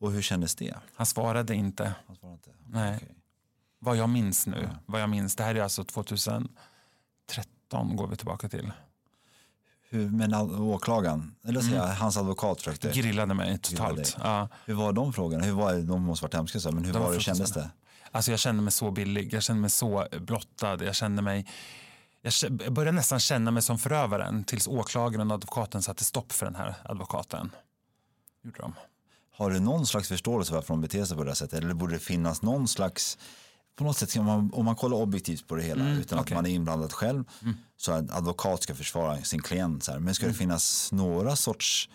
Och hur kändes det? Han svarade inte. Han svarade inte. Nej. Okej. Vad jag minns nu. Vad jag minns. Det här är alltså 2010 2013 går vi tillbaka till. Hur, men åklagaren, eller jag, hans advokat försökte Grillade mig totalt. Ja. Hur var de frågorna? Hur var, de måste varit hemska, men hur De var det, kändes det? Alltså jag kände mig så billig, jag kände mig så blottad, jag kände mig jag började nästan känna mig som förövaren tills åklagaren och advokaten satte stopp för den här advokaten. Gjorde de. Har du någon slags förståelse för varför de beter sig på det här sättet? Eller borde det finnas någon slags, på något sätt, om man, om man kollar objektivt på det hela utan okej. att man är inblandad själv, så att advokat ska försvara sin klient. Så här. Men ska det finnas några sorts,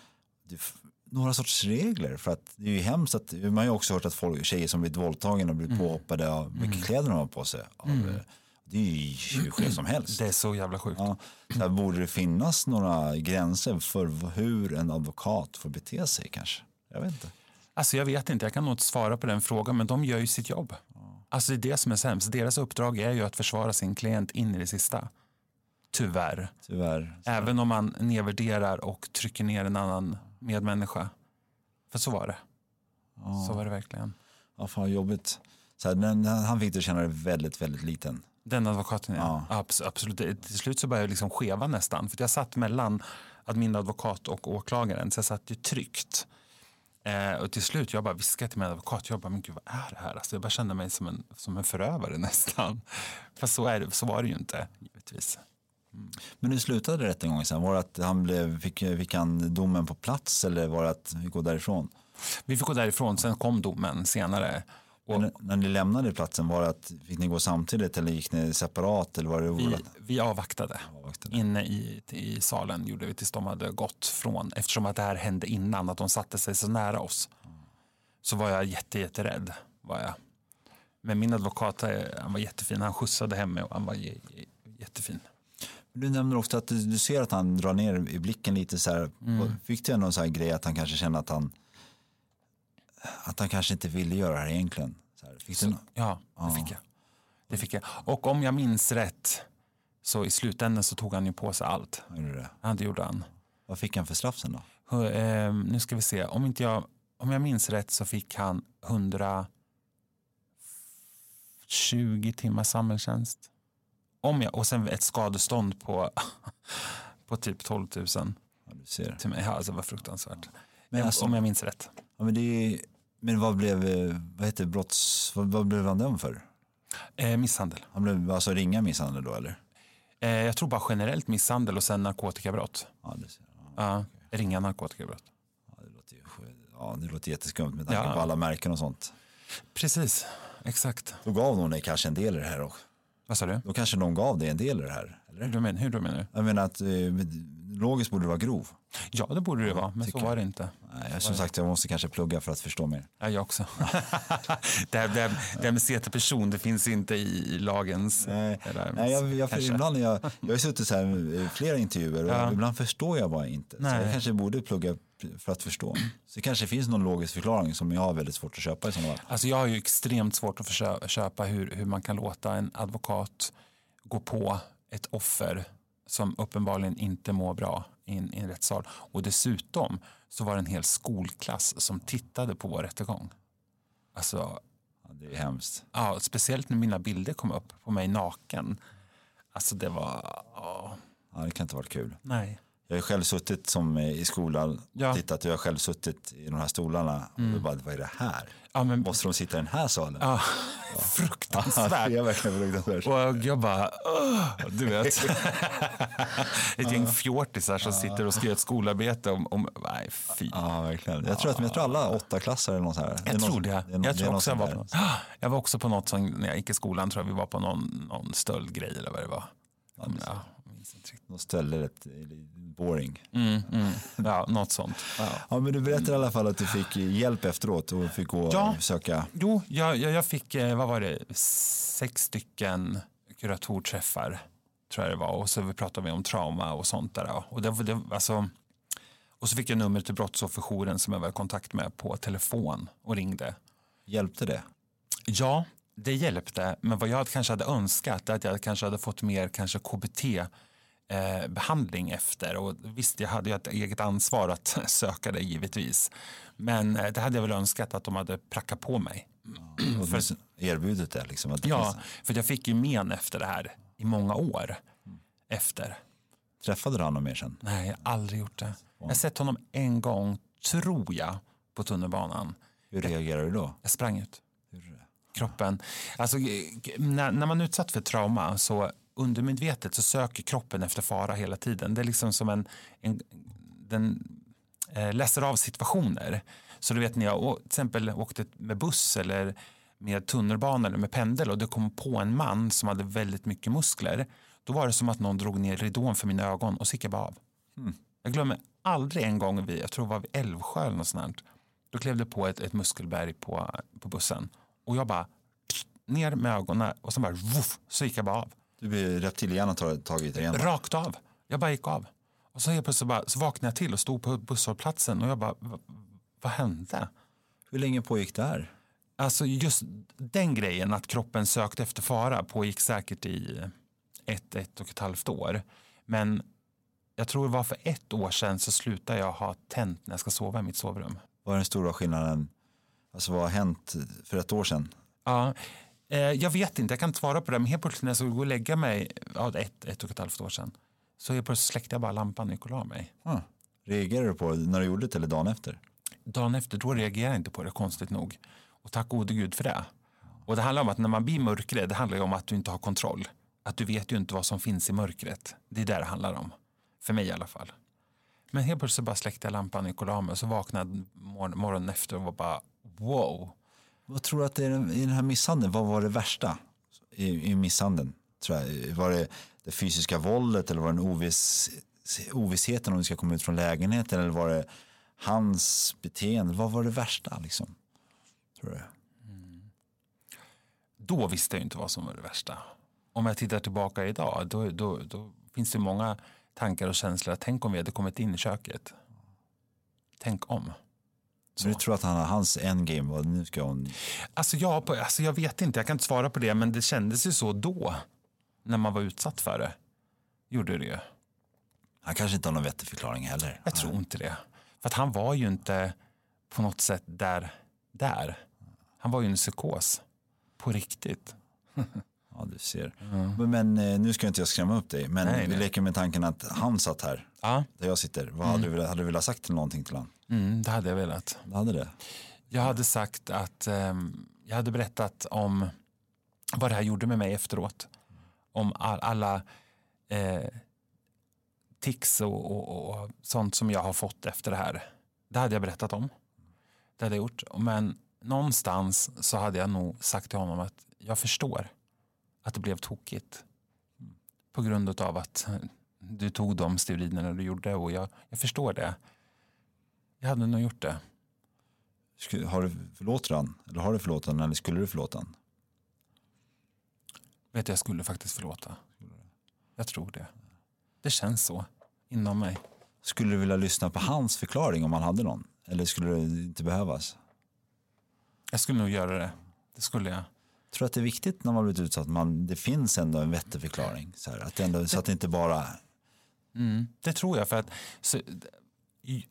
några sorts regler? För att det är ju hemskt att, man har ju också hört att folk, tjejer som blivit våldtagna och blivit påhoppade av vilka kläder de har på sig. Av, eh, Det är ju hur skevt som helst. Det är så jävla sjukt. Ja, så här, borde det finnas några gränser för hur en advokat får bete sig kanske? Jag vet inte. Alltså jag vet inte, jag kan nog inte svara på den frågan, men de gör ju sitt jobb. Alltså det är det som är sämst. Deras uppdrag är ju att försvara sin klient in i det sista. Tyvärr. Tyvärr. Även om man nedvärderar och trycker ner en annan medmänniska. För så var det. Så var det verkligen. Ja, fan vad jobbigt. Så här, men han fick det känna det väldigt, väldigt liten. Den advokaten, ja. Abs- absolut. Till slut så började jag liksom skeva nästan. För jag satt mellan att min advokat och åklagaren. Så jag satt ju tryggt. Eh, och till slut jag bara viskade till min advokat. Jag bara, men gud vad är det här? Alltså, jag bara kände mig som en, som en förövare nästan. Fast så, är det, så var det ju inte, givetvis. Men hur slutade rättegången sen? Var det att han blev, fick, fick han domen på plats eller var det att vi går därifrån? Vi fick gå därifrån, sen kom domen senare. Och när ni lämnade platsen, var det att fick ni gå samtidigt eller gick ni separat? Eller var det vi, vi avvaktade. Avvaktade. Inne i, i salen gjorde vi tills de hade gått från, eftersom att det här hände innan, att de satte sig så nära oss. Så var jag jätte, jätterädd. Var jag. Men min advokat, eh, han var jättefin, han skjutsade hem mig och han var jättefin. Du nämner också att du, du ser att han drar ner i blicken lite så här. Mm. Fick du någon så här grej att han kanske känner att han att han kanske inte ville göra det här egentligen? Så här, fick du nå- Ja, det fick jag. Det fick jag. Och om jag minns rätt, så i slutändan så tog han ju på sig allt. Gjorde det? Ja, det gjorde han. Vad fick han för straff sen då? Hö- eh, nu ska vi se, om, inte jag, om jag minns rätt så fick han 120 timmars samhällstjänst. Om jag, och sen ett skadestånd på, på typ 12 000 Ja, du ser. till mig. Ja, alltså, det var fruktansvärt. Men alltså- om jag minns rätt. Ja, men, det är, men vad blev, eh, vad heter brotts, vad, vad blev han dömd för? Eh, misshandel. Han blev alltså ringa misshandel då eller? Eh, jag tror bara generellt misshandel och sen narkotikabrott. Ja, det, ser- ja, Ja, ringa narkotikabrott. ja, det, låter, ju, ja, det låter jätteskumt med tanke Ja. på alla märken och sånt. Precis, exakt. Då gav någon dig kanske en del i det här också. Vad sa du? Då kanske någon gav dig en del i det här. Hur, Eller? du men, hur du menar du? Jag menar att eh, logiskt borde det vara grov. Ja, det borde det vara, men så jag. var det inte. Nej, som sagt, jag måste kanske plugga för att förstå mer. Ja, jag också. det, här, det, här, det här med se till person, det finns inte i lagens... Nej, nej jag, jag, kanske. ibland jag, jag har suttit så här flera intervjuer och Ja. ibland förstår jag bara inte. Så Nej. jag kanske borde plugga för att förstå. Så det kanske finns någon logisk förklaring som jag har väldigt svårt att köpa i sådana fall. Alltså jag har ju extremt svårt att köpa hur, hur man kan låta en advokat gå på ett offer som uppenbarligen inte mår bra i en, i en rättssal. Och dessutom så var det en hel skolklass som tittade på vår rättegång. Alltså, Ja, det är hemskt. ja, speciellt när mina bilder kom upp på mig naken. Alltså det var, ja, Ja, det kan inte ha varit kul. nej. Jag har själv suttit som eh, i skolan, Ja. tittat och jag har själv suttit i de här stolarna och då bara, vad är det här? Ja, men, Måste de sitta i den här salen? ja, Ja, fruktansvärt. det är verkligen fruktansvärt. Och jag bara, "Åh", du vet. ett gäng fjortisar som sitter och göra ett skolarbete om, om nej fy. Ja, verkligen. Jag tror, att, jag tror alla åtta klasser eller något så här. Det är Jag något- tror det. är något- Jag det tror också jag var, på jag var också på något som, när jag gick i skolan, tror jag vi var på någon, någon stöldgrej eller vad det var. Ja, minns inte riktigt. Något ställe rätt boring. Mm, mm. Ja, något sånt. Ja. Ja, men du berättade i alla fall att du fick hjälp efteråt och fick gå Ja. och söka. Jo, jag, jag, fick, eh, vad var det, sex stycken kuratorträffar tror jag det var. Och så pratade vi om trauma och sånt där. Och, det, det, alltså, och så fick jag nummer till brottsofferjouren som jag var i kontakt med på telefon och ringde. Hjälpte det? Ja, det hjälpte. Men vad jag kanske hade önskat är att jag kanske hade fått mer kanske KBT eh, behandling efter. Och visst, jag hade ju ett eget ansvar att söka det givetvis. Men eh, det hade jag väl önskat att de hade prackat på mig. Och För- erbjudet det liksom? Det Ja, finns- för jag fick ju men efter det här i många år. efter. Träffade du honom mer sen? Nej, jag har aldrig gjort det. Jag har sett honom en gång, tror jag, på tunnelbanan. Hur reagerar du då? Jag sprang ut. Kroppen. Alltså, när, när man är utsatt för trauma så undermedvetet så söker kroppen efter fara hela tiden. Det är liksom som en, en den eh, läser av situationer. Så du vet när jag å- till exempel åkte med buss eller med tunnelbana eller med pendel och det kom på en man som hade väldigt mycket muskler. Då var det som att någon drog ner ridån för mina ögon och så gick jag bara av. Jag glömmer aldrig en gång vid, jag tror det var vid Älvsjö eller något sånt. Då klev det på ett, ett muskelberg på, på bussen och jag bara ner med ögonen och sen bara voff, så gick jag bara av. Du blir reptilhjärnan tar tag i dig igen. Rakt av. Jag bara gick av. Och så helt plötsligt bara, så vaknade jag till och stod på busshållplatsen och jag bara, "Va- vad hände? Hur länge pågick det här? Alltså just den grejen att kroppen sökte efter fara pågick säkert i ett, ett och ett halvt år. Men jag tror det var för ett år sedan så slutade jag ha tänt när jag ska sova i mitt sovrum. Vad är den stora skillnaden? Alltså vad har hänt för ett år sedan? Ja, eh, jag vet inte, jag kan inte svara på det. Men helt plötsligt när jag skulle gå och lägga mig, ja, ett, ett och ett halvt år sedan, så helt plötsligt släckte jag bara lampan och gick och la mig. Ah, reagerade du på det när du gjorde det eller dagen efter? dagen efter, då reagerar jag inte på det, konstigt nog. Och tack gode gud för det. Och det handlar om att när man blir mörkrädd, det handlar ju om att du inte har kontroll. Att du vet ju inte vad som finns i mörkret. Det är där det handlar om. För mig i alla fall. Men helt plötsligt bara släckte jag lampan och gick och la mig. Så vaknade morgonen efter och var bara wow. Vad tror du att det är i den här misshandeln, vad var det värsta i, i misshandeln? Tror jag? Var det det fysiska våldet eller var det oviss, ovissheten om du ska komma ut från lägenheten eller var det hans beteende? Vad var det värsta liksom? Tror du? Då visste jag inte vad som var det värsta. Om jag tittar tillbaka idag, då, då, då finns det många tankar och känslor. Tänk om vi hade kommit in i köket. Tänk om. Så du tror att han, hans endgame var nu ska hon... Alltså, ja, på, alltså jag vet inte, jag kan inte svara på det, men det kändes ju så då. När man var utsatt för det. Gjorde det ju. Han kanske inte har någon vettig förklaring heller. Jag tror inte det. För att han var ju inte på något sätt där. där. Han var ju en psykos. På riktigt. Ja, du ser. Men, men eh, nu ska inte jag skrämma upp dig. Men Nej, vi nej. leker med tanken att han satt här, Ja, där jag sitter. Vad hade, du velat, hade du velat sagt till någonting till honom? mm, det hade jag velat. Du hade det? Jag hade sagt att ehm, jag hade berättat om vad det här gjorde med mig efteråt. Om all, alla eh, tics och, och, och sånt som jag har fått efter det här. Det hade jag berättat om. Det hade jag gjort. Men någonstans så hade jag nog sagt till honom att jag förstår att det blev tokigt. På grund av att du tog de steroiderna du gjorde och jag, jag förstår det. Jag hade nog gjort det. Har du förlåtit han? Eller har du förlåtit han? Eller skulle du förlåta han? Vet du, jag skulle faktiskt förlåta. Jag tror det. Det känns så inom mig. Skulle du vilja lyssna på hans förklaring om han hade någon? Eller skulle det inte behövas? Jag skulle nog göra det. Det skulle jag. Tror att det är viktigt när man blivit utsatt att man, det finns ändå en vettig förklaring. Så, här, att det ändå, så att det inte bara... Mm, det tror jag. för att så,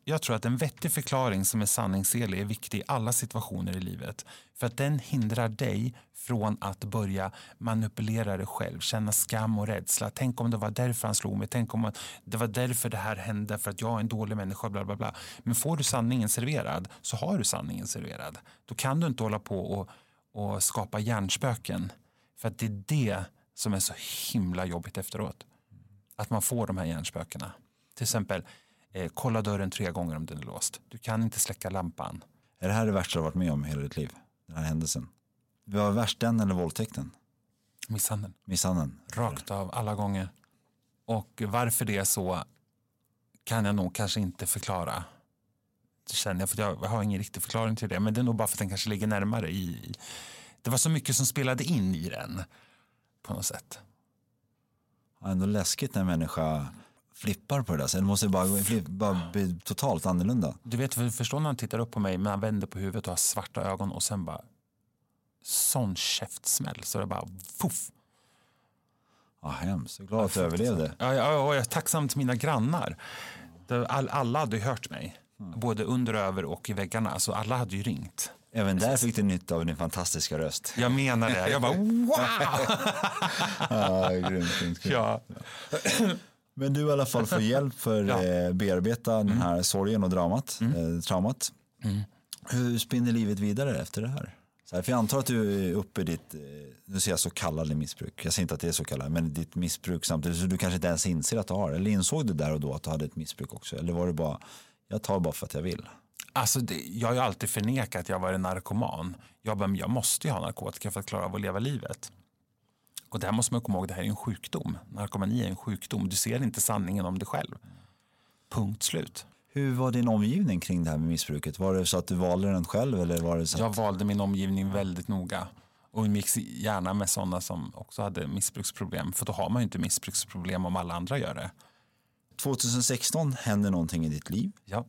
Jag tror att en vettig förklaring som är sanningsenlig är viktig i alla situationer i livet. För att den hindrar dig från att börja manipulera dig själv, känna skam och rädsla. Tänk om det var därför han slog mig, tänk om det var därför det här hände, för att jag är en dålig människa, bla bla bla. Men får du sanningen serverad så har du sanningen serverad. Då kan du inte hålla på och, och skapa hjärnspöken. För att det är det som är så himla jobbigt efteråt. Att man får de här hjärnspökena. Till exempel, eh, kolla dörren tre gånger om den är låst. Du kan inte släcka lampan. Är det här det värsta du har varit med om i hela ditt liv? Den här händelsen? Var värst den eller våldtäkten? Misshandeln. Misshandeln? Rakt av, alla gånger. Och varför det är så kan jag nog kanske inte förklara. Känner jag, för jag har ingen riktig förklaring till det. Men det är nog bara för att den kanske ligger närmare i... Det var så mycket som spelade in i den. På något sätt. Ja, ändå läskigt när en människa flippar på det där. Sen måste bara, bara bli totalt annorlunda. Du vet, för- förstår när han tittar upp på mig, men han vänder på huvudet och har svarta ögon och sen bara sån käftsmäll så det bara fuff. Ja, hemskt. Jag är glad att du överlevde. Ja, ja, och jag är tacksam till mina grannar. All, alla hade hört mig, både under och över och i väggarna. Så alla hade ju ringt Även där fick du nytta av din fantastiska röst. Jag menar det. Jag bara wow! Ja, grymt, grymt, grymt. Ja. Men du i alla fall får hjälp för att Ja. Mm. eh, bearbeta den här sorgen och dramat, eh, traumat. Hur spinner livet vidare efter det här? Så här? För jag antar att du är uppe i ditt, eh, nu säger jag så kallade missbruk, jag säger inte att det är så kallat, men ditt missbruk samtidigt, så du kanske inte ens inser att du har. Eller insåg du där och då att du hade ett missbruk också? Eller var det bara, jag tar bara för att jag vill? Alltså det, jag har ju alltid förnekat att jag varit narkoman. Jag bara, men jag måste ju ha narkotika för att klara av att leva livet. Och det här måste man komma ihåg, det här är en sjukdom. Narkomani är en sjukdom. Du ser inte sanningen om dig själv. Punkt slut. Hur var din omgivning kring det här med missbruket? Var det så att du valde den själv eller var det så Jag att, valde min omgivning väldigt noga. Och umgicks gärna med sådana som också hade missbruksproblem. För då har man ju inte missbruksproblem om alla andra gör det. 2016 hände någonting i ditt liv? Ja.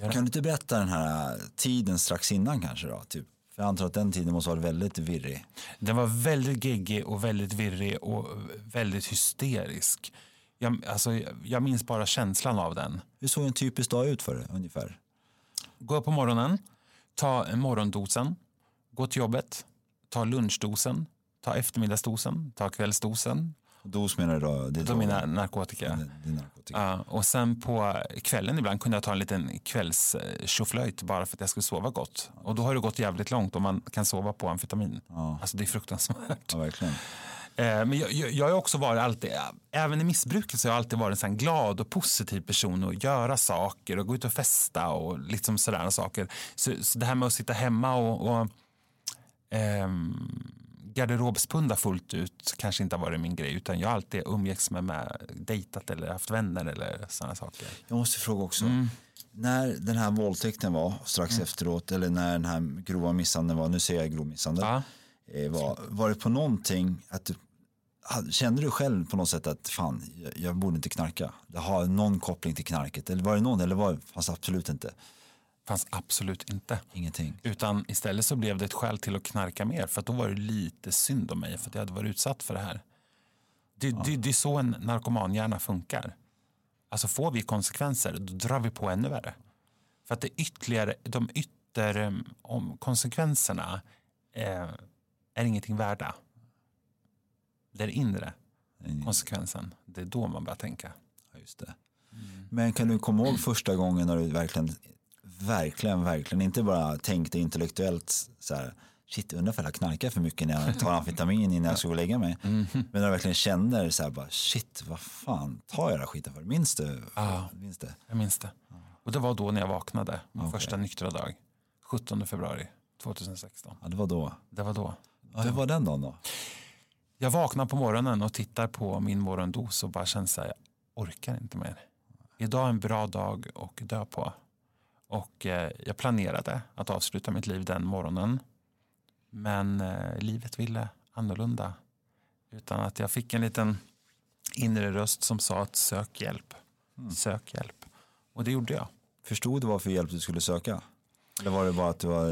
Kan du inte berätta den här tiden strax innan kanske då? Typ? För jag antar att den tiden måste ha varit väldigt virrig. Den var väldigt geggig och väldigt virrig och väldigt hysterisk. Jag, alltså, jag minns bara känslan av den. Hur såg en typisk dag ut för dig ungefär? Gå upp på morgonen, ta morgondosen, gå till jobbet, ta lunchdosen, ta eftermiddagsdosen, ta kvällsdosen. Dos menar du då? Det är Då mina narkotika. Din, narkotika. Ja, och sen på kvällen ibland kunde jag ta en liten kvällstjoflöjt bara för att jag skulle sova gott. Och då har det gått jävligt långt om man kan sova på amfetamin. Alltså det är fruktansvärt. Ja, verkligen. Eh, Men jag, jag, jag har också varit alltid, även i missbruket så har jag alltid varit en sån glad och positiv person och göra saker och gå ut och festa och liksom sådana saker. Så, så det här med att sitta hemma och, och ehm, garderobspunda fullt ut kanske inte har varit min grej utan jag har alltid umgåtts med, med dejtat eller haft vänner eller sådana saker. Jag måste fråga också. Mm. När den här våldtäkten var strax efteråt eller när den här grova misshandeln var, nu säger jag grov misshandel, Ja. eh, var, var det på någonting att du, kände du själv på något sätt att fan, jag, jag borde inte knarka? Det har någon koppling till knarket eller var det någon eller var det fanns det absolut inte? Fanns absolut inte. Ingenting. Utan istället så blev det ett skäl till att knarka mer för att då var det lite synd om mig för att jag hade varit utsatt för det här. Det, det, det är så en narkomanhjärna funkar. Alltså får vi konsekvenser då drar vi på ännu värre. För att det ytterligare, de ytter em, om konsekvenserna eh, är ingenting värda. Det är det inre konsekvensen. Det är då man börjar tänka. Ja, just det. Men kan du komma ihåg första gången när du verkligen, verkligen, verkligen inte bara tänkte intellektuellt så här, shit, undrar ifall jag knarkar för mycket när jag tar amfetamin innan jag ska gå och lägga mig. Men när du verkligen känner så här, bara, shit, vad fan tar jag den här skiten för? Minns du? Minns det? Jag minns det. Och det var då när jag vaknade, min första nyktra dag. 17 februari 2016. Ja, det var då. Det var då. Ja, hur var den dagen då? Jag vaknar på morgonen och tittar på min morgondos och bara känner så här, jag orkar inte mer. Idag är en bra dag och dö på. Och eh, jag planerade att avsluta mitt liv den morgonen. Men eh, livet ville annorlunda. Utan att jag fick en liten inre röst som sa att sök hjälp. Sök hjälp. Och det gjorde jag. Förstod du vad för hjälp du skulle söka? Eller var det bara att du var,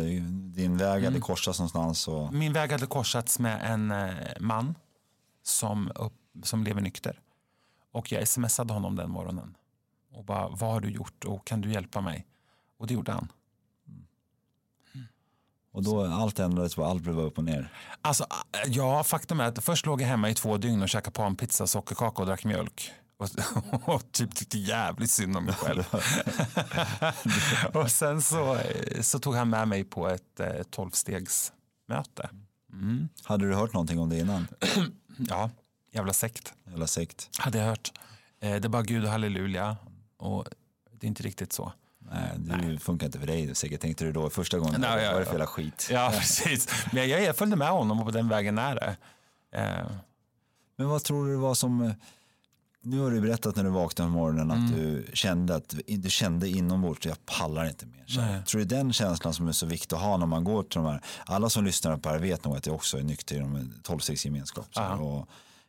din väg hade korsats någonstans? Och... Min väg hade korsats med en eh, man som, upp, som lever nykter. Och jag smsade honom den morgonen. Och bara, vad har du gjort och kan du hjälpa mig? Och det gjorde han. Och då allt ändrades, bara, allt blev upp och ner. Alltså, ja, faktum är att först låg jag hemma i två dygn och käkade panpizza, sockerkaka och drack mjölk. Och, och typ tyckte jävligt synd om mig själv. och sen så, så tog han med mig på ett eh, tolvstegsmöte. Mm. Hade du hört någonting om det innan? Ja, jävla sekt. Jävla sekt. Hade jag hört. Eh, det är bara Gud och halleluja. Och det är inte riktigt så. Nej, det funkar inte för dig säkert tänkte du då första gången. Nej, vad ja, är det för jävla skit? Ja, precis. Men jag, jag följde med honom och på den vägen är det. Eh, Men vad tror du var som, nu har du berättat när du vaknade på morgonen Mm. att du kände att du kände inombords, jag pallar inte mer. Nej. tror du den känslan som är så viktig att ha när man går till de här, alla som lyssnar på det här vet nog att jag också är nykter inom en tolvstegsgemenskap.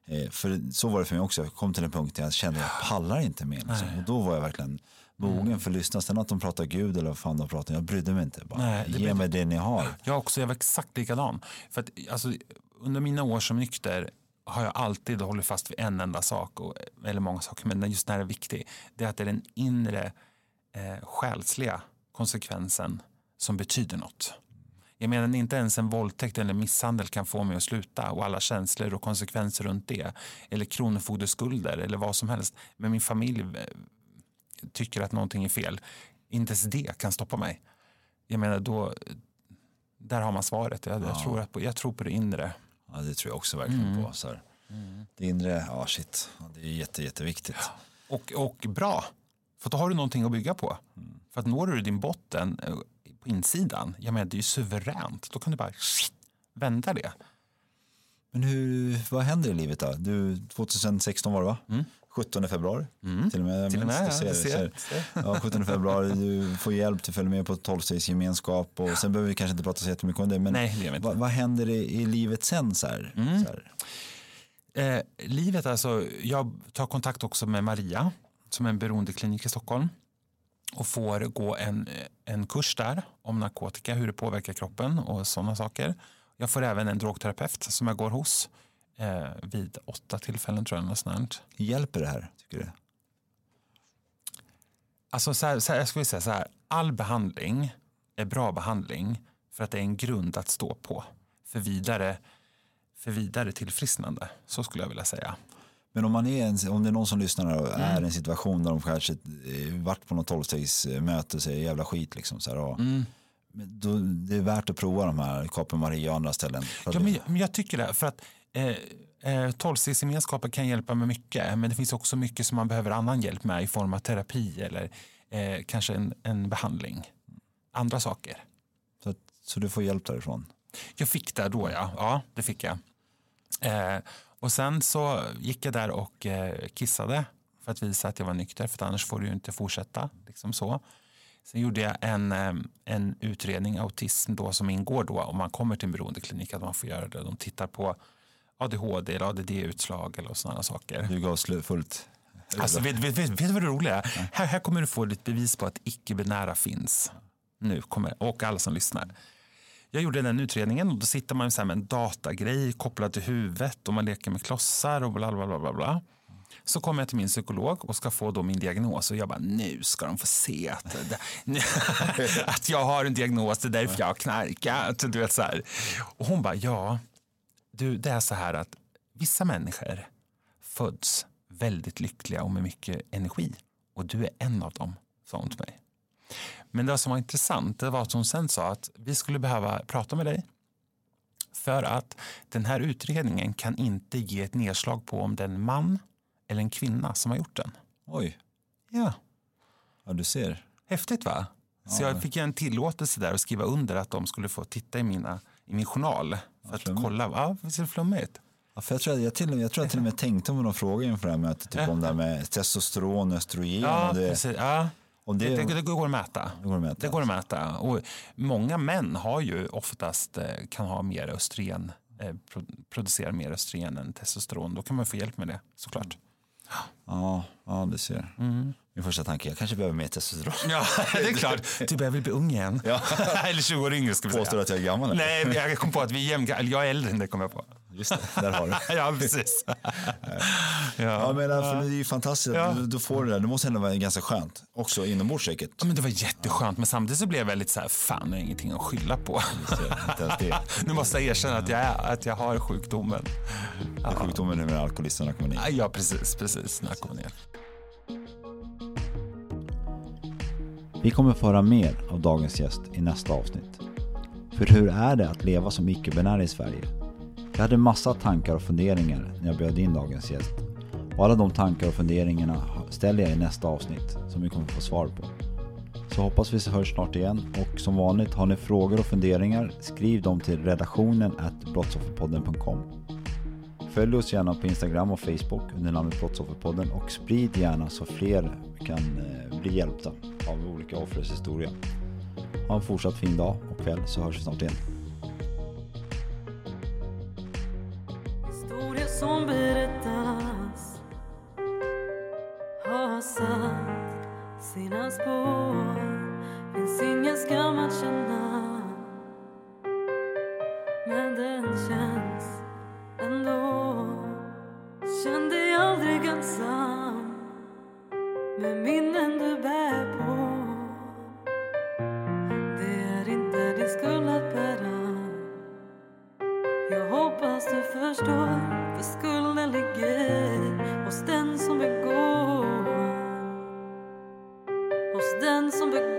Eh, för så var det för mig också, jag kom till en punkt där jag kände att jag pallar inte mer. Liksom. Och då var jag verkligen mogen Mm. för att lyssna. Sen att de pratar Gud eller vad fan de pratar, jag brydde mig inte. Bara, Nej, det Ge mig det ni har. Jag också, jag var exakt likadan. För att, alltså, under mina år som nykter har jag alltid hållit fast vid en enda sak, och, eller många saker, men just den här är viktig. Det är att det är den inre eh, själsliga konsekvensen som betyder något. Jag menar inte ens en våldtäkt eller misshandel kan få mig att sluta och alla känslor och konsekvenser runt det. Eller kronofogdeskulder eller vad som helst. Men min familj eh, tycker att någonting är fel. Inte ens det kan stoppa mig. Jag menar då, där har man svaret. Jag, jag, tror, att, jag tror på det inre. Ja, det tror jag också verkligen Mm. på. Så här. Det inre, ja shit, ja, det är jätte, jätteviktigt. Och, och bra, för då har du någonting att bygga på. Mm. För att når du din botten eh, på insidan, jag menar det är ju suveränt. Då kan du bara vända det. Men hur, vad händer i livet då? Du, 2016 var det va? 17 februari. Till och med. Mm. Till och med, ja, ser, ser. Ja, 17 februari, du får hjälp, du följer med på 12-stegsgemenskap och sen behöver vi kanske inte prata så jättemycket om det. Men Nej, det vad, vad händer i, i livet sen? Så här? Mm. Så här? Eh, livet alltså, jag tar kontakt också med Maria som är en beroendeklinik i Stockholm och får gå en, en kurs där om narkotika, hur det påverkar kroppen och sådana saker. Jag får även en drogterapeut som jag går hos eh, vid åtta tillfällen tror jag. Något sånt. Hjälper det här, tycker du? Alltså så här, så här, jag skulle säga så här, all behandling är bra behandling för att det är en grund att stå på för vidare, för vidare tillfrisknande. Så skulle jag vilja säga. Men om, man är en, om det är någon som lyssnar och Mm. är i en situation där de kanske eh, varit på något tolvstegsmöte och säger jävla skit liksom. Så här, och, Mm. då, det är värt att prova de här, Kapen Maria och andra ställen. Ja, men, jag- men jag tycker det. För att eh, eh, tolvstegsgemenskapen kan hjälpa med mycket. Men det finns också mycket som man behöver annan hjälp med i form av terapi eller eh, kanske en, en behandling. Andra saker. så, så du får hjälp därifrån. Jag fick det då, ja. Ja, det fick jag. Eh, och sen så gick jag där och eh, kissade för att visa att jag var nykter, för annars får du ju inte fortsätta. Liksom så. Sen gjorde jag en, eh, en utredning, autism, då, som ingår då om man kommer till en beroendeklinik, att man får göra det. De tittar på ADHD eller ADD-utslag eller sådana saker. Du gav fullt. Alltså, vet, vet, vet, vet du vad det roliga är? Här, här kommer du få ditt bevis på att icke-binära finns. Nu kommer, och alla som lyssnar. Jag gjorde den utredningen och då sitter man med en datagrej kopplad till huvudet och man leker med klossar och bla bla bla. bla, bla. Så kommer jag till min psykolog och ska få då min diagnos och jag bara nu ska de få se att, att jag har en diagnos, det är därför jag har knarkat. Du vet, så här. Och hon bara ja, du, det är så här att vissa människor föds väldigt lyckliga och med mycket energi. Och du är en av dem, sa hon till mig. Men det som var intressant det var att hon sen sa att vi skulle behöva prata med dig för att den här utredningen kan inte ge ett nedslag på om det är en man eller en kvinna som har gjort den. Oj, Ja, ja du ser. häftigt va? Så jag fick en tillåtelse där att skriva under att de skulle få titta i, mina, i min journal för att flummigt. kolla. Ja, visst är det flummigt? Ja, för jag, tror, jag, till, jag tror jag till och med tänkte på någon fråga inför det här mötet, typ om det här med testosteron, östrogen. Ja, och det, precis. Ja. om Det, det, det, går att mäta. det går att mäta. Det går att mäta. Och många män har ju oftast eh, kan ha mer östrogen, eh, pro, producera mer östrogen än testosteron. Då kan man få hjälp med det såklart. Ja, ja, du ser. Min första tanke, jag kanske behöver mer testosteron. Ja, det är klart. Du börjar väl bli ung igen. Eller 20 år yngre ska vi Påstår säga. du att jag är gammal? Nej, jag kom på att vi är. Eller jag är äldre än det kom jag på. Just det, där har du. Ja, precis. Ja, men alltså, det är ju fantastiskt Ja. du, du får det där. Det måste ändå vara ganska skönt. Också inombords säkert. Ja, men det var jätteskönt, men samtidigt så blev jag väldigt så här, fan, jag har ingenting att skylla på. Nu måste jag erkänna att jag, är, att jag har sjukdomen. Är sjukdomen nu med alkoholist och narkomani. Ja, precis, precis. Narkomani. Vi kommer få höra mer av dagens gäst i nästa avsnitt. För hur är det att leva som icke-binär i Sverige? Jag hade massa tankar och funderingar när jag bjöd in dagens gäst. Och alla de tankar och funderingarna ställer jag i nästa avsnitt som vi kommer få svar på. Så hoppas vi hörs snart igen och som vanligt har ni frågor och funderingar skriv dem till redaktionen at brottsofferpodden.com Följ oss gärna på Instagram och Facebook under namnet Brottsofferpodden och sprid gärna så fler kan eh, bli hjälpta av olika offers historia. Ha en fortsatt fin dag och kväll så hörs vi snart igen. Historia som berättas har satt sina spår Finns ingen skam att känna Men den känns ändå Känn dig aldrig ensam med minnen du bär på. Det är inte din skuld att bära. Jag hoppas du förstår för skulden ligger. Hos den som begår. Hos den som begår